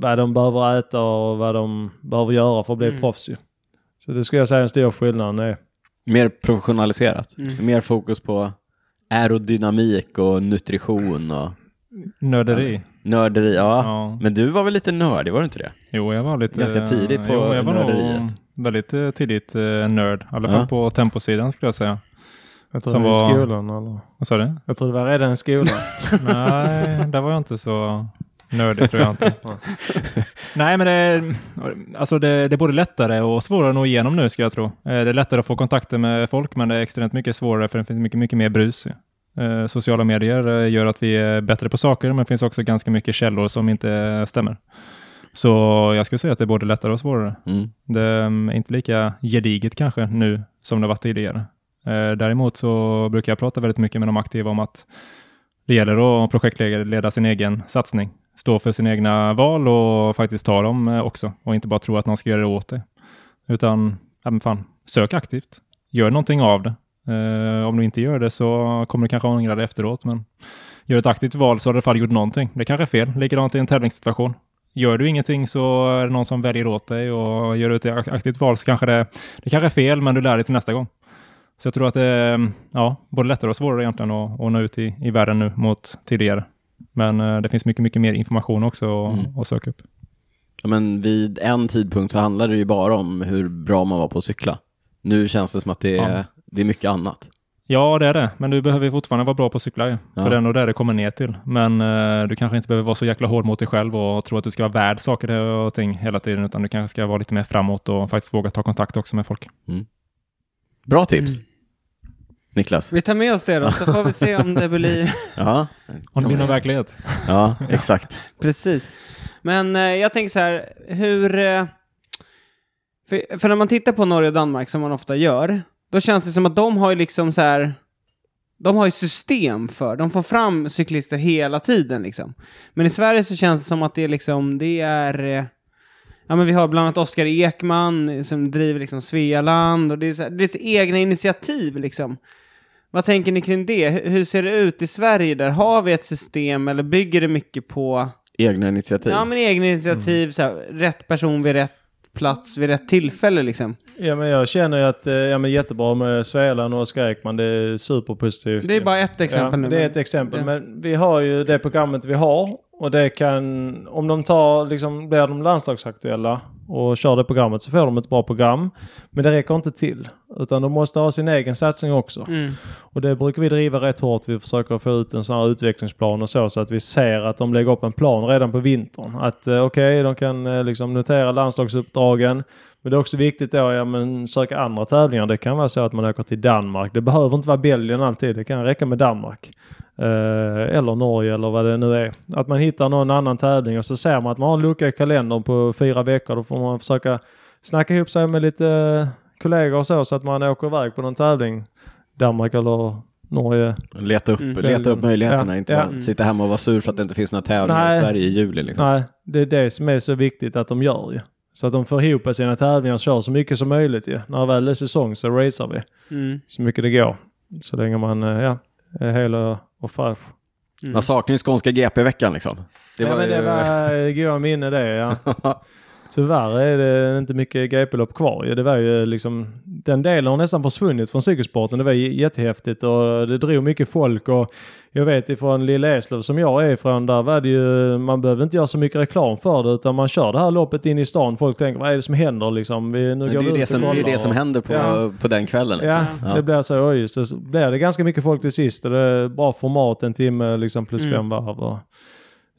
vad de behöver äta och vad de behöver göra för att bli Mm. proffs ju. Så det skulle jag säga är en stor skillnad. är. Mer professionaliserat? Mm. Mer fokus på aerodynamik och nutrition och Nörderi. nörderi? Ja. Ja. Men du var väl lite nördig, var du inte det? Jo, jag var lite... Ganska tidigt på jo, jag var nörderiet. nog väldigt eh, tidigt eh, nörd. I alla Ja. fall på temposidan skulle jag säga. Jag tror Som det var i skolan eller? Vad sa du? Jag tror det var redan i skolan. Nej, där var jag inte så nördig tror jag inte. Nej, men det, alltså det, det är både lättare och svårare att nå igenom nu ska jag tro. Eh, Det är lättare att få kontakter med folk, men det är extremt mycket svårare för det finns mycket, mycket mer brus. Eh, Sociala medier eh, gör att vi är bättre på saker, men det finns också ganska mycket källor som inte stämmer. Så jag skulle säga att det är både lättare och svårare. Mm. Det är inte lika gediget kanske nu som det var tidigare. Eh, däremot så brukar jag prata väldigt mycket med de aktiva om att det gäller att projektleda sin egen satsning. Stå för sina egna val och faktiskt ta dem eh, också. Och inte bara tro att någon ska göra det åt dig. Utan, ja men fan, sök aktivt. Gör någonting av det. Eh, om du inte gör det så kommer du kanske ångra det efteråt. Men gör ett aktivt val så har du i alla fall gjort någonting. Det kanske är fel. Likadant i en tävlingssituation. Gör du ingenting så är det någon som väljer åt dig och gör du ett aktivt val så kanske det, det kanske är fel men du lär dig till nästa gång. Så jag tror att det är ja, både lättare och svårare egentligen att, att nå ut i, i världen nu mot tidigare. Men eh, det finns mycket, mycket mer information också att Mm. att söka upp. Ja, men vid en tidpunkt så handlade det ju bara om hur bra man var på att cykla. Nu känns det som att det är, Ja. det är mycket annat. Ja, det är det. Men du behöver ju fortfarande vara bra på att cykla ju. Ja. För det är nog där det kommer ner till. Men eh, du kanske inte behöver vara så jäkla hård mot dig själv och tro att du ska vara värd saker och ting hela tiden. Utan du kanske ska vara lite mer framåt och faktiskt våga ta kontakt också med folk. Bra tips, Mm. Niklas. Vi tar med oss det då, så får vi se om det blir Ja, Om det blir någon verklighet. ja exakt. precis. Men eh, jag tänker så här, hur... Eh, för, för när man tittar på Norge och Danmark, som man ofta gör, då känns det som att de har ju liksom så här... De har ju system för, de får fram cyklister hela tiden liksom. Men i Sverige så känns det som att det är liksom, det är... Eh, ja men vi har bland annat Oskar Ekman som driver liksom Svealand och det är, så här, det är lite egna initiativ liksom. Vad tänker ni kring det? Hur, ser det ut i Sverige där? Har vi ett system eller bygger det mycket på Egna initiativ. ja, men egna initiativ, så här, rätt person vid rätt plats vid rätt tillfälle liksom? Ja, men jag känner ju att eh, ja, men jättebra med Svealand och Oskar Ekman. Det är superpositivt. Det är bara ett exempel ja, nu. Det är ett exempel. det- Men vi har ju det programmet vi har. Och det kan, om de tar, liksom, blir de landslagsaktuella och kör det programmet så får de ett bra program. Men det räcker inte till. Utan de måste ha sin egen satsning också. Mm. Och det brukar vi driva rätt hårt. Vi försöker få ut en sån här utvecklingsplan och så. Så att vi ser att de lägger upp en plan redan på vintern. Att eh, okej, de kan eh, liksom notera landslagsuppdragen. Men det är också viktigt då, ja men söka andra tävlingar. Det kan vara så att man åker till Danmark. Det behöver inte vara Belgien alltid. Det kan räcka med Danmark. Eh, eller Norge eller vad det nu är. Att man hittar någon annan tävling och så ser man att man har en lucka i kalendern på fyra veckor. Då får man försöka snacka ihop sig med lite kollegor och så. Så att man åker iväg på någon tävling. Danmark eller Norge. Leta upp, Mm. leta upp möjligheterna, Ja, inte ja. bara sitta hemma och vara sur för att det inte finns några tävlingar Nej. i Sverige i juli. Liksom. Nej, det är det som är så viktigt att de gör ju. Så att de får ihop sina tävlingar och kör så mycket som möjligt ju. När det väl är säsong så racear vi Mm. så mycket det går. Så länge man eh, ja, är hel och, fräsch. Mm. Man saknar ju skånska GP-veckan liksom. Det ja, var men ju... det var eh, goda minne det ja. Tyvärr är det inte mycket GP-lopp kvar. Det var ju liksom, den delen har nästan försvunnit från cykelsporten. Det var jättehäftigt och det drog mycket folk och jag vet ifrån Lilla Eslöv som jag är ifrån, där var det ju, man behövde inte göra så mycket reklam för det utan man kör det här loppet in i stan. Folk tänker vad är det som händer liksom? Vi, nu det går är ju ut det och som, det är det som och- händer på, Ja. på den kvällen. Liksom. Ja, Ja. det blir så. Oj, just det. Så blir det ganska mycket folk till sist och det är bra format, en timme liksom plus Mm. fem varv. Och,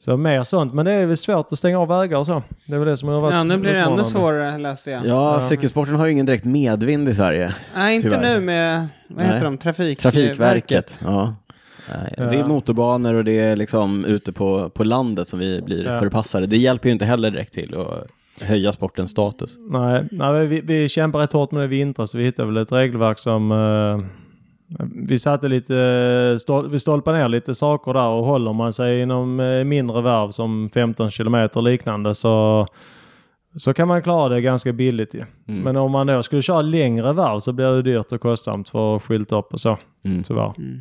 så mer sånt. Men det är väl svårt att stänga av vägar och så. Det är väl det som har varit Ja, nu blir det ännu svårare läste jag. Ja, cykelsporten har ju ingen direkt medvind i Sverige. Nej, inte Tyvärr. nu med, vad Nej. heter de, Trafik Trafikverket. Ja. Nej, Det är motorbanor och det är liksom ute på, på landet som vi blir Ja. förpassade. Det hjälper ju inte heller direkt till att höja sportens status. Nej, nej vi, vi kämpar rätt hårt med det i vintras så vi hittade väl ett regelverk som eh, vi satte lite, stol, vi stolpade ner lite saker där och håller man sig inom eh, mindre varv som 15 kilometer liknande så, så kan man klara det ganska billigt ju. Mm. Men om man då skulle köra längre varv så blir det dyrt och kostsamt för skylta upp och så, Mm. tyvärr. Mm.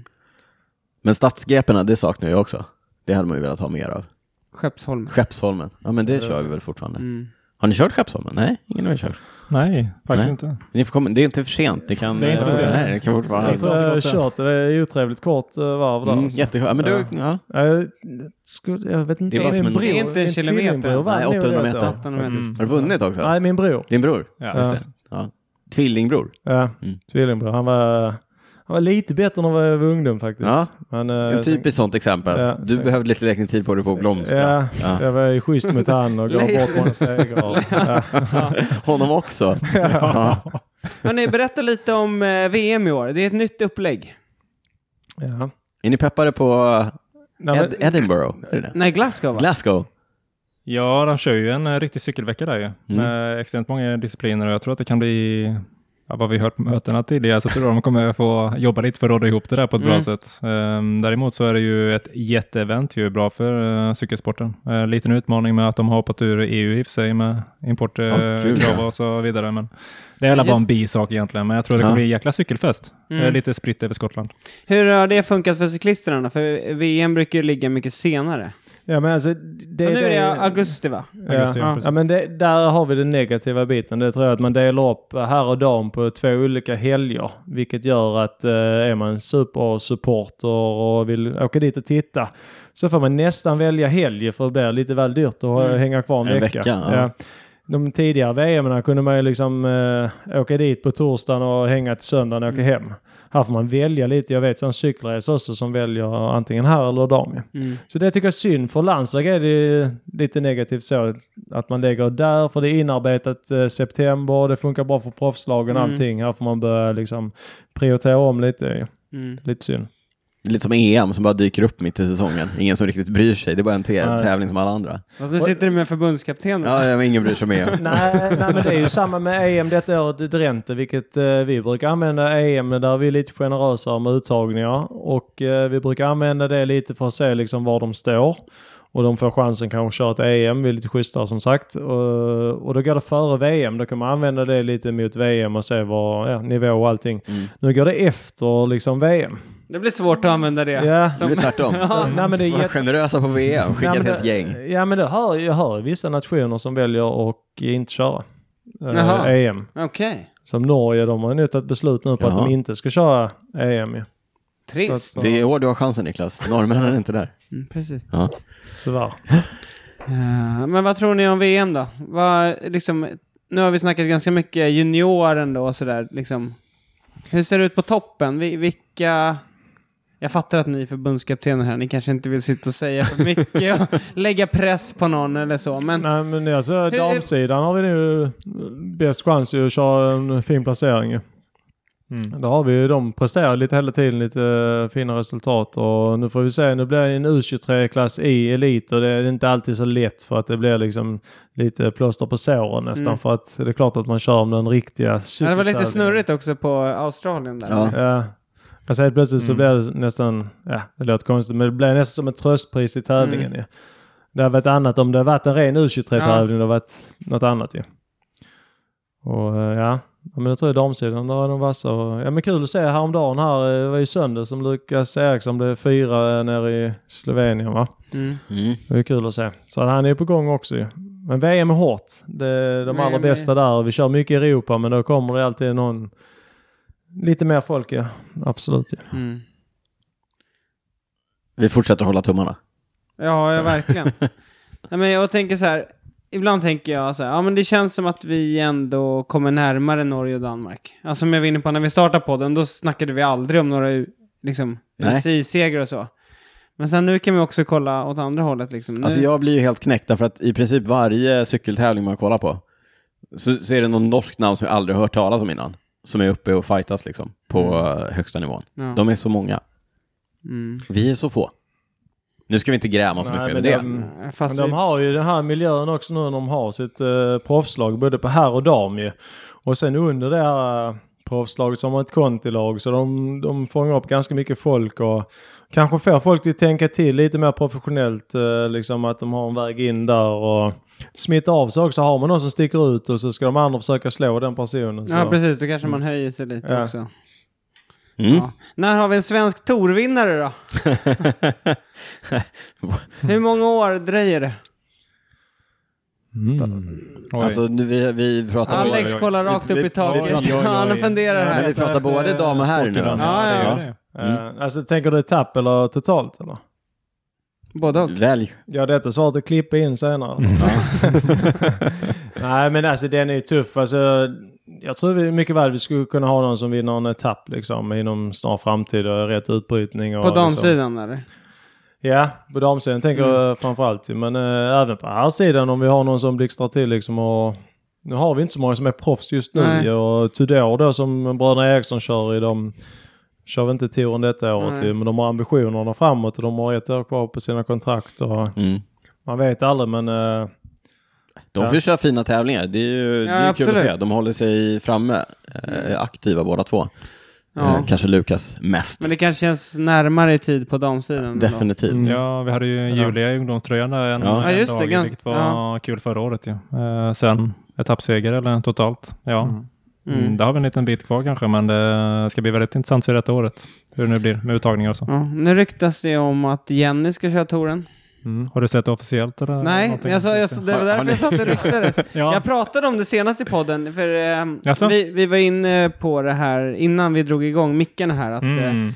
Men stadsgeperna, det saknar jag också. Det hade man ju velat ha mer av. Skeppsholmen. Skeppsholmen, ja men det kör vi väl fortfarande. Mm. Har ni kört Skeppsholmen? Nej, ingen har kört. Nej, faktiskt Nej. inte. Ni får komma, det är inte för sent. Ni kan, Det är inte för sent. Nej, det kan fortfarande. Jag har kört det är otroligt kort eh, varv där. Mm, alltså. jätteskönt. Men du, ja. Jag, skulle, jag vet inte. Det är bara som en- bror- Det är inte en kilometer Nej, nog 800 det meter. året, 800 meter. Har du vunnit också? Nej, min bror. Din bror? Ja. Ja. Just det. Ja. Tvillingbror? Ja, Mm. tvillingbror. Han var, han var lite bättre när jag var ungdom faktiskt. Ja. Men, eh, En typiskt sånt exempel. Ja, du så- behövde lite längre tid på dig på att blomstra. Ja, Ja. jag var ju schysst mot han och gav bort många segrar. Ja. Honom också. Ja. Hörni, berätta lite om eh, VM i år. Det är ett nytt upplägg. Ja. Är ni peppade på Nej, men- Ed- Edinburgh? Är det det? Nej, Glasgow va? Glasgow? Ja, de kör ju en eh, riktig cykelvecka där ju. Med extremt många discipliner och jag tror att det kan bli, ja, vad vi hört på mötena tidigare, så tror jag de kommer få jobba lite för att råda ihop det där på ett Mm. bra sätt. Ehm, däremot så är det ju ett jätteevent, ju bra för uh, cykelsporten. Uh, liten utmaning med att de har hoppat ur EU i och för sig med importkrav kul, ja. och så vidare. Men det är väl bara en bisak egentligen, men jag tror det Ja. kommer bli en jäkla cykelfest. Mm. Eh, lite spritt över Skottland. Hur har det funkat för cyklisterna? För VM brukar ju ligga mycket senare. Ja, men alltså, det, Men nu är det det- augusti va? Augusti, ja, Ja, men det, där har vi den negativa biten. Det tror jag att man delar upp här och dam på två olika helger. Vilket gör att eh, är man supersupporter och vill åka dit och titta så får man nästan välja helg för det blir lite väl dyrt att Mm. hänga kvar en, En vecka. vecka, ja. De tidigare VM kunde man ju liksom eh, åka dit på torsdagen och hänga till söndagen och åka Mm. hem. Här får man välja lite. Jag vet sån cykelresa också som väljer antingen här eller dam. Mm. Så det tycker jag är synd. För landsväg är det lite negativt så att man lägger där för det är inarbetat eh, september. Det funkar bra för proffslagen Mm. allting. Här får man börja liksom prioritera om lite. Mm. Lite synd. Det är Lite som EM som bara dyker upp mitt i säsongen. Ingen som riktigt bryr sig. Det är bara en te- tävling som alla andra. Och så sitter du med förbundskaptenen. Ja, ja, men ingen bryr sig om EM. nej, nej, men det är ju samma med EM detta året i Drenthe, vilket eh, vi brukar använda EM där vi är lite generösare med uttagningar och eh, vi brukar använda det lite för att se liksom var de står. Och de får chansen kanske att köra ett EM, vi är lite schysstare som sagt. Och, och då går det före VM, då kan man använda det lite mot VM och se vad, ja, nivå och allting. Mm. Nu går det efter liksom VM. Det blir svårt att använda det. Ja. Det blir tvärtom. Ja. Nej, men det är generösa på VM, skicka ett helt gäng. Ja men det hör, jag hör vissa nationer som väljer att inte köra eh. EM. Okej. Som Norge, de har ju nu tagit beslut nu på att Jaha. de inte ska köra EM ju. Trist. Så att- Det är år du har chansen Niklas. Norrmännen är inte där. Mm, precis. Ja. Tyvärr. Eh, men vad tror ni om VM då? Vad, liksom, nu har vi snackat ganska mycket junioren då och sådär. Liksom. Hur ser det ut på toppen? Vi, vilka... Jag fattar att ni är förbundskaptener här. Ni kanske inte vill sitta och säga för mycket och lägga press på någon eller så. Men Nej men alltså damsidan har vi nu bäst chans ju att köra en fin placering. Mm. Då har vi ju, de presterar lite hela tiden lite eh, fina resultat och nu får vi se, nu blir det en U23-klass i elit och det är inte alltid så lätt för att det blir liksom lite plåster på såren nästan Mm. för att det är klart att man kör om den riktiga ja, det var lite snurrigt också på Australien där. Ja. Ja. Alltså helt plötsligt så Mm. blir det nästan, ja det låter konstigt, men det blir nästan som ett tröstpris i tävlingen Mm. ju. Det har varit annat, om det har varit en ren U23-tävling, det har varit något annat ju. Och eh, ja, Ja, men jag tror damsidan, där är de vassa. Och, ja men kul att se häromdagen här, eh, det var ju söndag som Lukas Eriksson blev fyra eh, nere i Slovenien va. Mm. Mm. Det är kul att se. Så att han är på gång också ju. Men VM är hårt. Det är de allra bästa där. Vi kör mycket i Europa men då kommer det alltid någon lite mer folk ja. Absolut ja. Mm. Vi fortsätter hålla tummarna. Ja, ja verkligen. Nej, men jag tänker så här, ibland tänker jag så här, ja men det känns som att vi ändå kommer närmare Norge och Danmark. Alltså som jag var inne på när vi startade podden, då snackade vi aldrig om några liksom. UCI-segrar och så. Men sen nu kan vi också kolla åt andra hållet liksom. Nu, Alltså jag blir ju helt knäckt därför att i princip varje cykeltävling man kollar på så, så är det någon norsk namn som jag aldrig hört talas om innan. Som är uppe och fightas liksom på eh, högsta nivån. ja. De är så många. mm. Vi är så få. Nu ska vi inte gräma så Nej, mycket över men det. de- Fast Men de vi, har ju den här miljön också nu när de har sitt uh, proffslag både på herr och dam ju. Och sen under det här uh, proffslaget så har man ett kontilag så de, de fångar upp ganska mycket folk och kanske får folk att tänka till lite mer professionellt. eh, liksom att de har en väg in där och smitta av sig också. Har man någon som sticker ut och så ska de andra försöka slå den personen. Så. ja precis, då kanske man höjer sig lite Ja. också. Mm. Ja. När har vi en svensk torvinnare då? Hur många år dröjer det? Mm. Alltså nu vi, vi pratar Alex kollar rakt upp i taket. Han funderar Ja, men här. vi pratar både dam och herr nu alltså. Ja, ja, det. Eh, alltså tänker du etapp eller totalt eller? Både och. Välj. Ja, detta svaret att klippa in senare. Nej, men alltså den är ju tuff. Alltså, jag tror vi mycket väl vi skulle kunna ha någon som vinner en etapp liksom inom snar framtid och rätt utbrytning. Och På liksom. damsidan eller? Ja, på damsidan tänker Mm. jag framförallt. Men äh, även på här sidan om vi har någon som blixtrar till liksom och nu har vi inte så många som är proffs just nu Nej. och Tudor då som bröderna Eriksson kör i de kör väl inte touren detta året Nej. ju, men de har ambitionerna framåt och de har ett år kvar på sina kontrakt och Mm. man vet aldrig men äh, De Ja. får ju köra fina tävlingar. Det är ju det Ja, är kul att se. De håller sig framme. Eh, aktiva båda två. Ja. Eh, kanske Lukas mest. Men det kanske känns närmare i tid på damsidan. ändå. Definitivt. Mm. Ja, vi hade ju Julia i ungdomströjan där en, Ja. en Ja, just det, dag, vilket var ja. kul förra året ju. Eh, sen etappseger eller totalt. Ja, Mm. Mm. mm. det har vi en liten bit kvar kanske, men det ska bli väldigt intressant att se detta året. Hur det nu blir med uttagningar och så. Ja, nu ryktas det om att Jenny ska köra touren. mm. Har du sett det officiellt? Eller Nej, jag sa, jag, sa- det var därför jag sa att det ryktades. Ja. Jag pratade om det senast i podden, för Jaså? vi, vi var inne på det här innan vi drog igång mickarna här. Att, eh, Mm.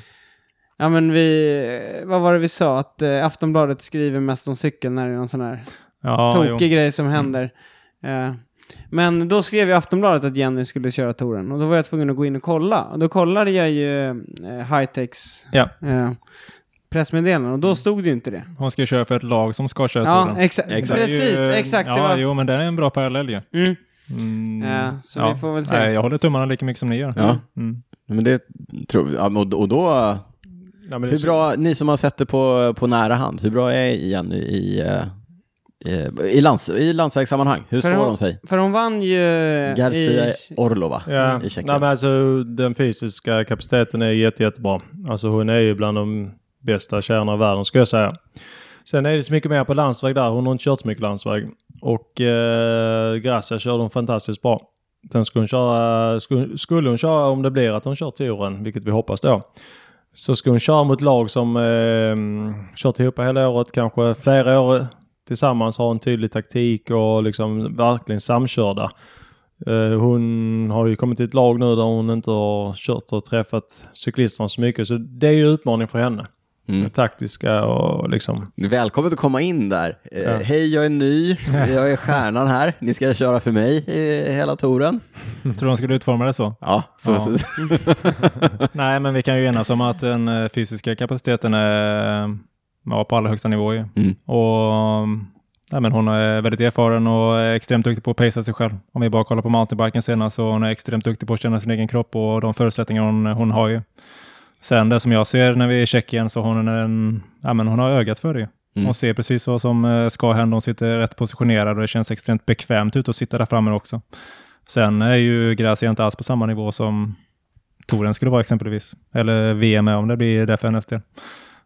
ja, men vi, vad var det vi sa? Att eh, Aftonbladet skriver mest om cykeln när det är någon sån här Ja, tokig jo. grej som händer. Eh, men då skrev ju Aftonbladet att Jenny skulle köra touren och då var jag tvungen att gå in och kolla. Och då kollade jag ju eh, Hightechs Ja. eh, pressmeddelande och då stod det ju inte det. Hon ska ju köra för ett lag som ska köra Ja, touren. exa- Exakt. precis, exakt. Ja, det var... jo, men det är en bra parallell ju. Mm. Mm. Ja, så vi får väl se. Nej, jag håller tummarna lika mycket som ni gör. Ja. Mm. Men det tror vi. Ja, och, och då, Ja, hur så- bra, ni som har sett det på, på nära hand, hur bra är Jenny i, eh, i, lands, i landsvägssammanhang? Hur För står hon- de sig? För hon vann ju Garcia i... Orlova Ja, i nej, Tjeckien. men alltså den fysiska kapaciteten är jätte, jättebra. Alltså hon är ju bland de bästa tjejerna i världen skulle jag säga. Sen är det så mycket mer på landsväg där. Hon har inte kört så mycket landsväg. Och eh, Gracia körde hon fantastiskt bra. Sen skulle hon köra, skulle, skulle hon köra om det blir att hon kör touren, vilket vi hoppas då. Så ska hon köra mot lag som eh, kört ihop hela året, kanske flera år tillsammans, har en tydlig taktik och liksom verkligen samkörda. Eh, hon har ju kommit till ett lag nu där hon inte har kört och träffat cyklisterna så mycket, så det är ju utmaning för henne. Mm. Det taktiska och liksom... Välkommen att komma in där. Eh, Ja. Hej, jag är ny. Jag är stjärnan här. Ni ska köra för mig i hela touren. Tror du de skulle utforma det så? Ja, så, Ja. Nej, men vi kan ju enas om att den eh, fysiska kapaciteten är ja, på allra högsta nivå. ju. Mm. Och nej, men hon är väldigt erfaren och är extremt duktig på att pacea sig själv. Om vi bara kollar på mountainbiken senast så hon är extremt duktig på att känna sin egen kropp och de förutsättningar hon, hon har ju. Sen det som jag ser när vi är i Tjeckien så hon är en, ja, men hon har ögat för det. ju. Mm. Hon ser precis vad som eh, ska hända. Hon sitter rätt positionerad och det känns extremt bekvämt ut att sitta där framme också. Sen är ju Gracia inte alls på samma nivå som Toren skulle vara exempelvis. Eller VM om det blir det för hennes del.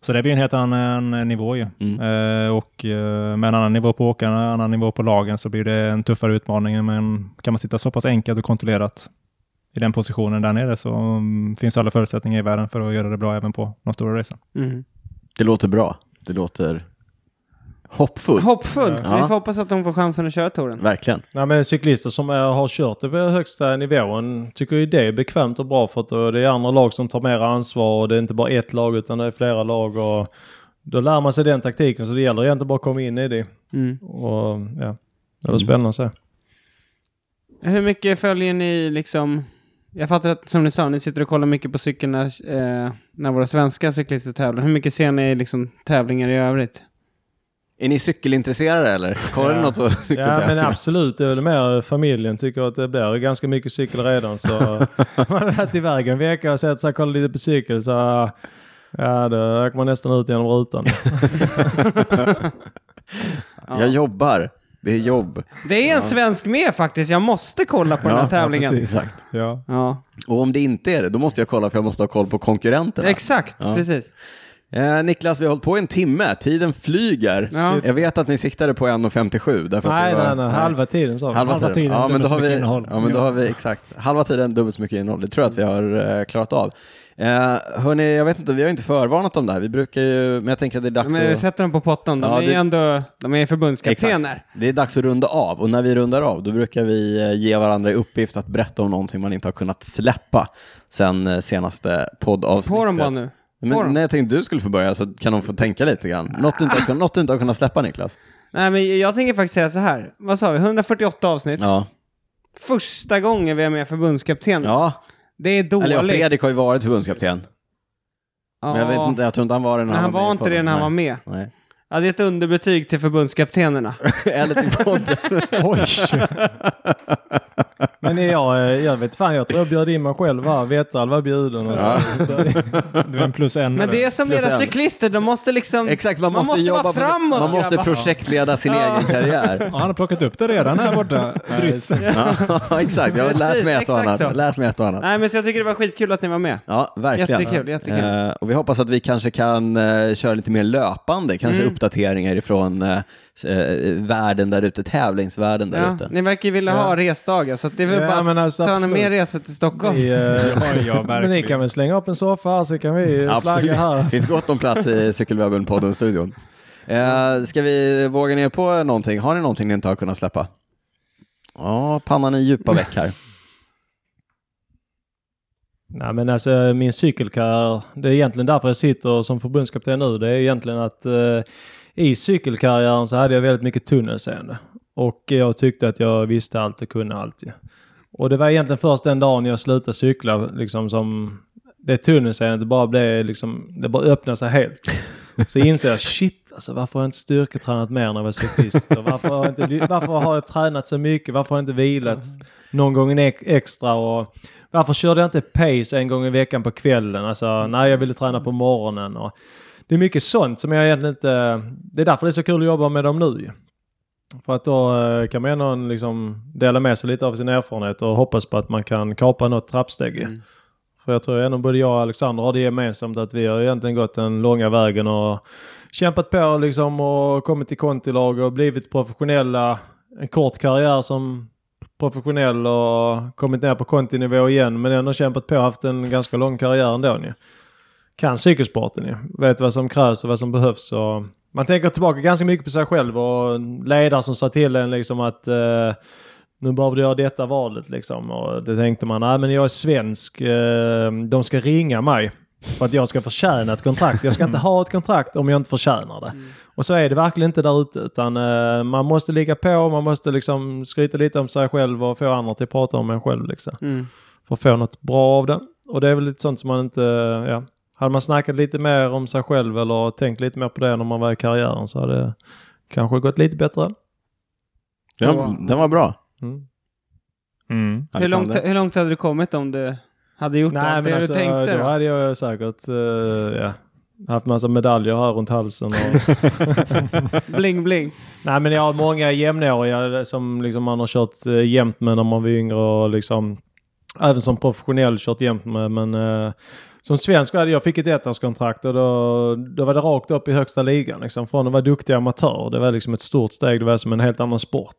Så det blir en helt annan eh, nivå ju. Mm. Eh, och eh, med en annan nivå på åkarna, en annan nivå på lagen så blir det en tuffare utmaning. Men kan man sitta så pass enkelt och kontrollerat i den positionen där nere så mm, finns alla förutsättningar i världen för att göra det bra även på de stora racen. Mm. det låter bra. Det låter hoppfullt. Hoppfullt. Ja. Vi får hoppas att de får chansen att köra touren. Verkligen. Nej men cyklister som är, har kört det på högsta nivån tycker ju det är bekvämt och bra för att då det är andra lag som tar mer ansvar och det är inte bara ett lag utan det är flera lag och då lär man sig den taktiken så det gäller egentligen bara att komma in i det. Mm. Och ja, det var Mm. spännande att se. Hur mycket följer ni liksom? Jag fattar att som ni sa, ni sitter och kollar mycket på cykeln när, eh, när våra svenska cyklister tävlar. Hur mycket ser ni liksom tävlingar i övrigt? Är ni cykelintresserade eller? Kollar Ja. något på Ja cykeltävlingar? men absolut, det är väl mer familjen tycker att det blir ganska mycket cykel redan så man har varit iväg en vecka och sett sig och kollat lite på cykel så ja då åker man nästan ut genom rutan. Jag jobbar. Det är jobb. Det är en svensk med faktiskt. Jag måste kolla på den här Ja, tävlingen. Exakt. Ja. Ja, Och om det inte är det, då måste jag kolla för jag måste ha koll på konkurrenterna. exakt. Ja. Precis. Eh, Niklas, vi har hållit på en timme. Tiden flyger. Ja. Jag vet att ni siktade på 1.57. Därför att nej, var, nej, nej, halva tiden sa vi. Halva, Halva tiden. tiden, Ja, men då så har vi, innehåll. ja, men då Ja. har vi exakt. Halva tiden, dubbelt så mycket innehåll. Det tror jag att vi har eh, klarat av. Eh, hörni, jag vet inte, vi har inte förvarnat om det här. Vi brukar ju, men jag tänker att det är dags Men vi att... sätter dem på pottan. De Ja, är det- ändå de är förbundskaptener. Det är dags att runda av och när vi rundar av då brukar vi eh, ge varandra i uppgift att berätta om någonting man inte har kunnat släppa sen eh, senaste poddavsnittet. På dem bara nu. Men när jag tänkte du skulle få börja så kan de få tänka lite grann. Något du inte har, något du inte har kunnat släppa Niklas? Nej, men jag tänker faktiskt säga så här. Vad sa vi? 148 avsnitt. Ja, Första gången vi är med förbundskapten. ja. Det är dåligt. eller ja, Fredrik har ju varit förbundskapten. Men jag, vet inte, jag tror inte han var det när Nej, han var i inte podden. det när han var med. Nej. Ja, det är ett underbetyg till förbundskaptenerna. Eller till podden. Oj! Men jag, jag vet fan, jag tror jag bjöd in mig själv va? Vetal var bjuden och så. Du är en plus en. Men det är som era cyklister, de måste liksom... Exakt, man, Man måste, måste jobba framåt, Man måste projektleda sin egen karriär. Ja, han har plockat upp det redan här borta. Drytz. Ja, exakt, jag har lärt mig ett och annat. så. Lärt mig ett och annat. Nej, men så jag tycker det var skitkul att ni var med. Ja, verkligen. Jättekul, jättekul. Eh, och vi hoppas att vi kanske kan eh, köra lite mer löpande, kanske Mm. Uppdateringar ifrån eh, eh, världen där ute, tävlingsvärlden där Ja, ute. ni verkar ju vilja Ja. ha resdagar, så att det är väl Ja, bara alltså, ta en absolut. mer resa till Stockholm. Vi, eh, ja, men ni kan väl slänga upp en soffa här så kan vi slagga här. Det finns gott om plats i Cykelwebben-podden-studion. Eh, ska vi våga ner på någonting? Har ni någonting ni inte har kunnat släppa? Ja, pannan är djupa veck här. Nej men alltså min cykelkarriär, det är egentligen därför jag sitter som förbundskapten nu. Det är egentligen att eh, i cykelkarriären så hade jag väldigt mycket tunnelseende. Och jag tyckte att jag visste allt och kunde allt. ju. Och det var egentligen först den dagen jag slutade cykla liksom som det tunnelseendet bara blev liksom, det bara öppnade sig helt. Så inser jag, shit alltså varför har jag inte styrketränat mer när jag var cyklist? Och varför, har jag inte, varför har jag tränat så mycket? Varför har jag inte vilat någon gång extra? Och varför körde jag inte pace en gång i veckan på kvällen? Alltså när jag ville träna på morgonen. Och det är mycket sånt som jag egentligen inte... Det är därför det är så kul att jobba med dem nu. För att då eh, kan man ändå liksom dela med sig lite av sin erfarenhet och hoppas på att man kan kapa något trappsteg. Mm. För jag tror ändå både jag och Alexander har det gemensamt att vi har egentligen gått den långa vägen och kämpat på liksom och kommit till kontilag och blivit professionella. En kort karriär som professionell och kommit ner på kontinivå igen men ändå kämpat på och haft en ganska lång karriär ändå Ni. Kan cykelsporten ju. Vet vad som krävs och vad som behövs. Och man tänker tillbaka ganska mycket på sig själv och ledare som sa till en liksom att eh, nu behöver du göra detta valet liksom. Och det tänkte man, nej men jag är svensk, eh, de ska ringa mig. För att jag ska förtjäna ett kontrakt. Jag ska inte ha ett kontrakt om jag inte förtjänar det. Och så är det verkligen inte där ute. Utan eh, man måste ligga på, man måste liksom skryta lite om sig själv och få andra till att prata om en själv. Liksom. Mm. För att få något bra av det. Och det är väl lite sånt som man inte, ja. Hade man snackat lite mer om sig själv eller tänkt lite mer på det när man var i karriären så hade det kanske gått lite bättre. Den, den var bra. Mm. Mm. Hur, långt, hur långt hade du kommit om du hade gjort Nej allt det men du alltså, tänkte? då Då? hade jag säkert eh, ja, haft massa medaljer här runt halsen. Och, Bling bling. nej men jag har många jämnåriga som liksom man har kört eh, jämt med när man var yngre och liksom även som professionell kört jämt med. Men eh, som svensk hade jag fick ett ettårskontrakt och då, då var det rakt upp i högsta ligan. Liksom. Från att vara duktig amatör. Det var liksom ett stort steg. Det var som en helt annan sport.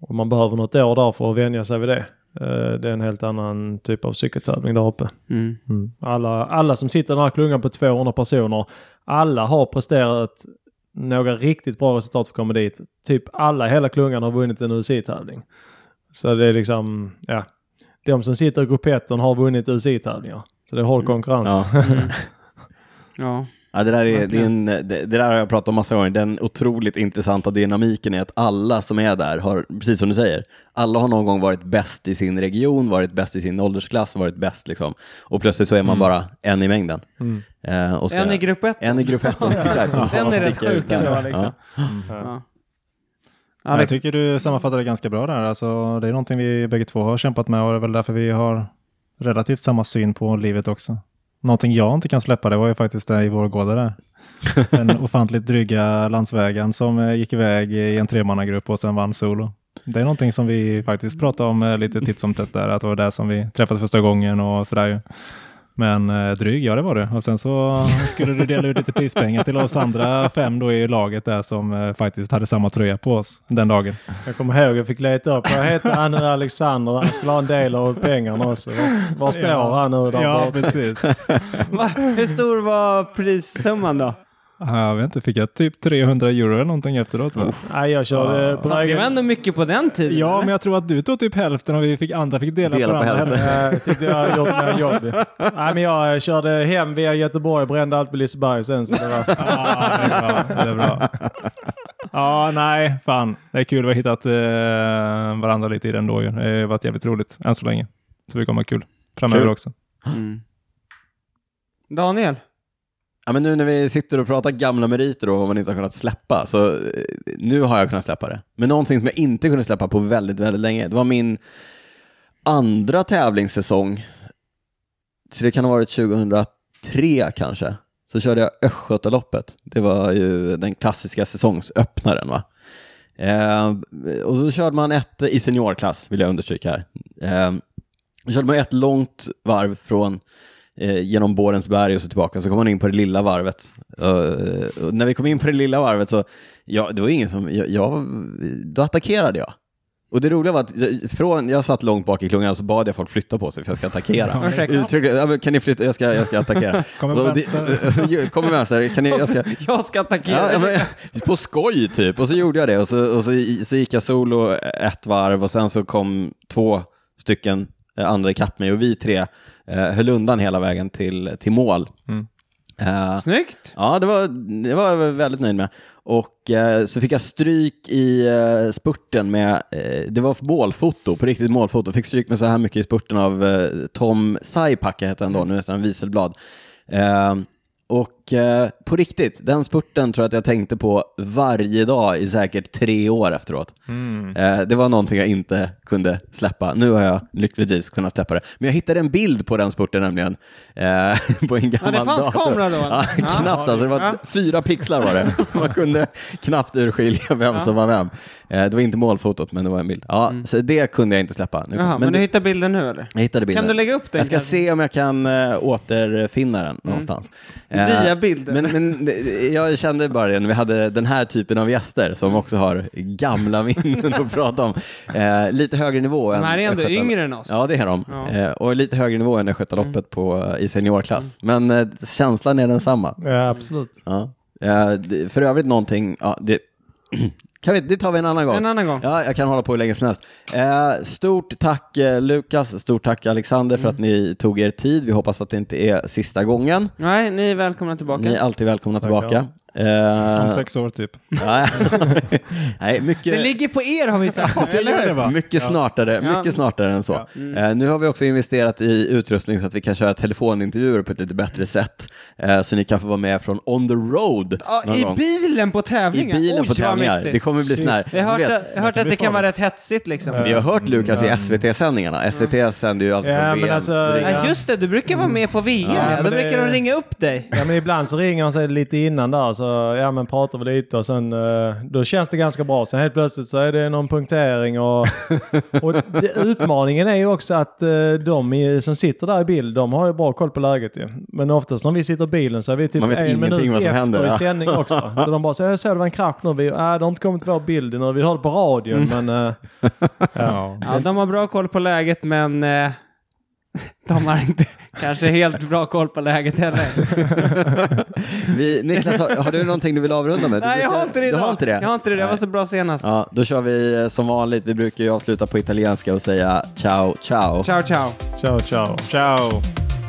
Och man behöver något år där för att vänja sig vid det. Eh, det är en helt annan typ av cykeltävling där uppe. Mm. Mm. Alla, alla som sitter i den här klungan på 200 personer, alla har presterat några riktigt bra resultat för att komma dit. Typ alla i hela klungan har vunnit en UCI-tävling. Så det är liksom, ja. De som sitter i grupp 1 har vunnit UCI-tävlingar. Så det är hård konkurrens. Ja. Ja. Ja, det, där är, det, är en, det, det där har jag pratat om massa gånger. Den otroligt intressanta dynamiken är att alla som är där har, precis som du säger, alla har någon gång varit bäst i sin region, varit bäst i sin åldersklass, varit bäst liksom. Och plötsligt så är man bara en i mängden. Mm. Eh, och ska- En i grupp ett. En i grupp ett, exakt. Sen är det rätt där. ändå, liksom. Ja. Ja. Jag Alex, tycker du sammanfattar det ganska bra där. Alltså, det är någonting vi bägge två har kämpat med och det är väl därför vi har relativt samma syn på livet också. Någonting jag inte kan släppa det var ju faktiskt det i Vårgårda där. Den ofantligt dryga landsvägen som eh, gick iväg i en tremannagrupp och sen vann solo. Det är någonting som vi faktiskt pratar om eh, lite titt som tätt där, att det var där som vi träffades första gången och sådär ju. Men eh, dryg, ja det var det. Och sen så skulle du dela ut lite prispengar till oss andra fem då i laget där som eh, faktiskt hade samma tröja på oss den dagen. Jag kommer ihåg, jag fick leta upp. Vad heter han nu, Alexander? Han skulle ha en del av pengarna också. Var, var står Ja. han nu? Där Ja, precis. va? Hur stor var prissumman då? Ja, Jag vet inte, fick jag typ 300 euro eller någonting efteråt? Va? Nej, jag körde på Det var vägen. ändå mycket på den tiden. Ja, eller? men jag tror att du tog typ hälften och vi fick andra fick dela, Dela på, på hälften. hälften. Jag tyckte jag mer jobb. Nej, men jag körde hem via Göteborg brände allt på Liseberg sen. Så det var... Ja, det är bra. Det är bra. Ja, nej, fan. Det är kul vi har hittat eh, varandra lite i den då. Det har varit jävligt roligt än så länge. Så det kommer kul framöver Kul. också. Mm. Daniel? Ja, men nu när vi sitter och pratar gamla meriter och vad man inte har kunnat släppa, så eh, nu har jag kunnat släppa det. Men någonting som jag inte kunde släppa på väldigt, väldigt länge, det var min andra tävlingssäsong. Så det kan ha varit 2003 kanske. Så körde jag Östgötaloppet. Det var ju den klassiska säsongsöppnaren va. Eh, och så körde man ett i seniorklass, vill jag understryka här. Eh, körde man ett långt varv från eh, genom Borensberg och så tillbaka, så kom man in på det lilla varvet. Eh, och när vi kom in på det lilla varvet så, ja, det var ingen som, jag, jag, då attackerade jag. Och det roliga var att jag- från, jag satt långt bak i klungan och så bad jag folk flytta på sig för jag ska attackera. Uttryckligen, kan ni flytta, jag ska, jag ska attackera. Kommer det- Kommer vänster, kan ni, jag ska, Jag ska attackera. Ja, men, på skoj typ. Och så gjorde jag det och så, och så, så gick jag solo ett varv och sen så kom två stycken eh, andra ikapp mig och vi tre eh, höll undan hela vägen till, till mål. Mm. Eh, Snyggt! ja, det var, det var jag väldigt nöjd med. Och eh, så fick jag stryk i eh, spurten med, eh, det var målfoto, på riktigt målfoto. Fick stryk med så här mycket i spurten av eh, Tom Saipaka, heter han då, nu heter han Wieselblad. Eh, och Och eh, på riktigt, den spurten tror jag att jag tänkte på varje dag i säkert tre år efteråt. Mm. Eh, det var någonting jag inte kunde släppa. Nu har jag lyckligtvis kunnat släppa det. Men jag hittade en bild på den spurten nämligen. Eh, på en gammal det fanns dator. kamera då? Ja, Ja. knappt alltså. Det var Ja. fyra pixlar var det. Man kunde knappt urskilja vem som var vem. Det var inte målfotot, men det var en bild. Ja, Så det kunde jag inte släppa. Nu, Mm. Jaha, men, det- du hittar bilden nu eller? jag hittade bilden. Kan du lägga upp den? Jag ska kanske? se om jag kan återfinna den någonstans. Eh, Diabild, Men, men jag kände bara det när vi hade den här typen av gäster som också har gamla minnen att prata om. Eh, lite högre nivå än De här är ändå Östgöta- yngre än oss. Ja, det är de. Ja. Mm. Eh, och lite högre nivå än Östgötaloppet på i seniorklass. Men eh, känslan är densamma. Ja, absolut. Ja. Eh, för övrigt någonting, ja, det, kan vi, det tar vi en annan gång. En annan gång. Ja, jag kan hålla på hur länge som helst. Eh, stort tack eh, Lukas, stort tack Alexander för Mm. att ni tog er tid. Vi hoppas att det inte är sista gången. Nej, ni är välkomna tillbaka. Ni är alltid välkomna Tackar. tillbaka. Eh, Om sex år typ. nej, mycket, Det ligger på er har vi sagt, mycket, snartare, Ja. mycket smartare än så. Eh, nu har vi också investerat i utrustning så att vi kan köra telefonintervjuer på ett lite bättre sätt. Eh, så ni kan få vara med från on the road Ja, I gång. bilen på I tävlingar? bilen Oj, på tävlingar. Kommer bli sån här. Jag har hört, vet, hört att det kan vara rätt hetsigt liksom. vi har hört Lukas i SVT-sändningarna. SVT sänder ju alltid Ja, från men VM. alltså. Ja, just det, du brukar vara med på VM. Ja, Ja, Då brukar de ringa upp dig. Ja men ibland så ringer han sig lite innan där så ja men pratar vi lite och sen eh, då känns det ganska bra. Sen helt plötsligt så är det någon punktering och, och utmaningen är ju också att eh, de som sitter där i bild de har ju bra koll på läget ju. Men oftast när vi sitter i bilen så är vi typ en ingenting minut vad som efter händer, i sändning också. Så de bara så jag såg det var en krasch nu. Vi, äh, det har inte kommit vår bild nu. Vi hörde på radion men eh, Ja. Ja, de har bra koll på läget, men eh, de har inte kanske helt bra koll på läget heller. Vi, Niklas, har, har du någonting du vill avrunda med? Du Nej, jag har inte det Du idag. har inte det? Jag har inte det, det var så bra senast. Ja, då kör vi eh, som vanligt. Vi brukar ju avsluta på italienska och säga ciao, ciao. Ciao, ciao. ciao ciao. Ciao!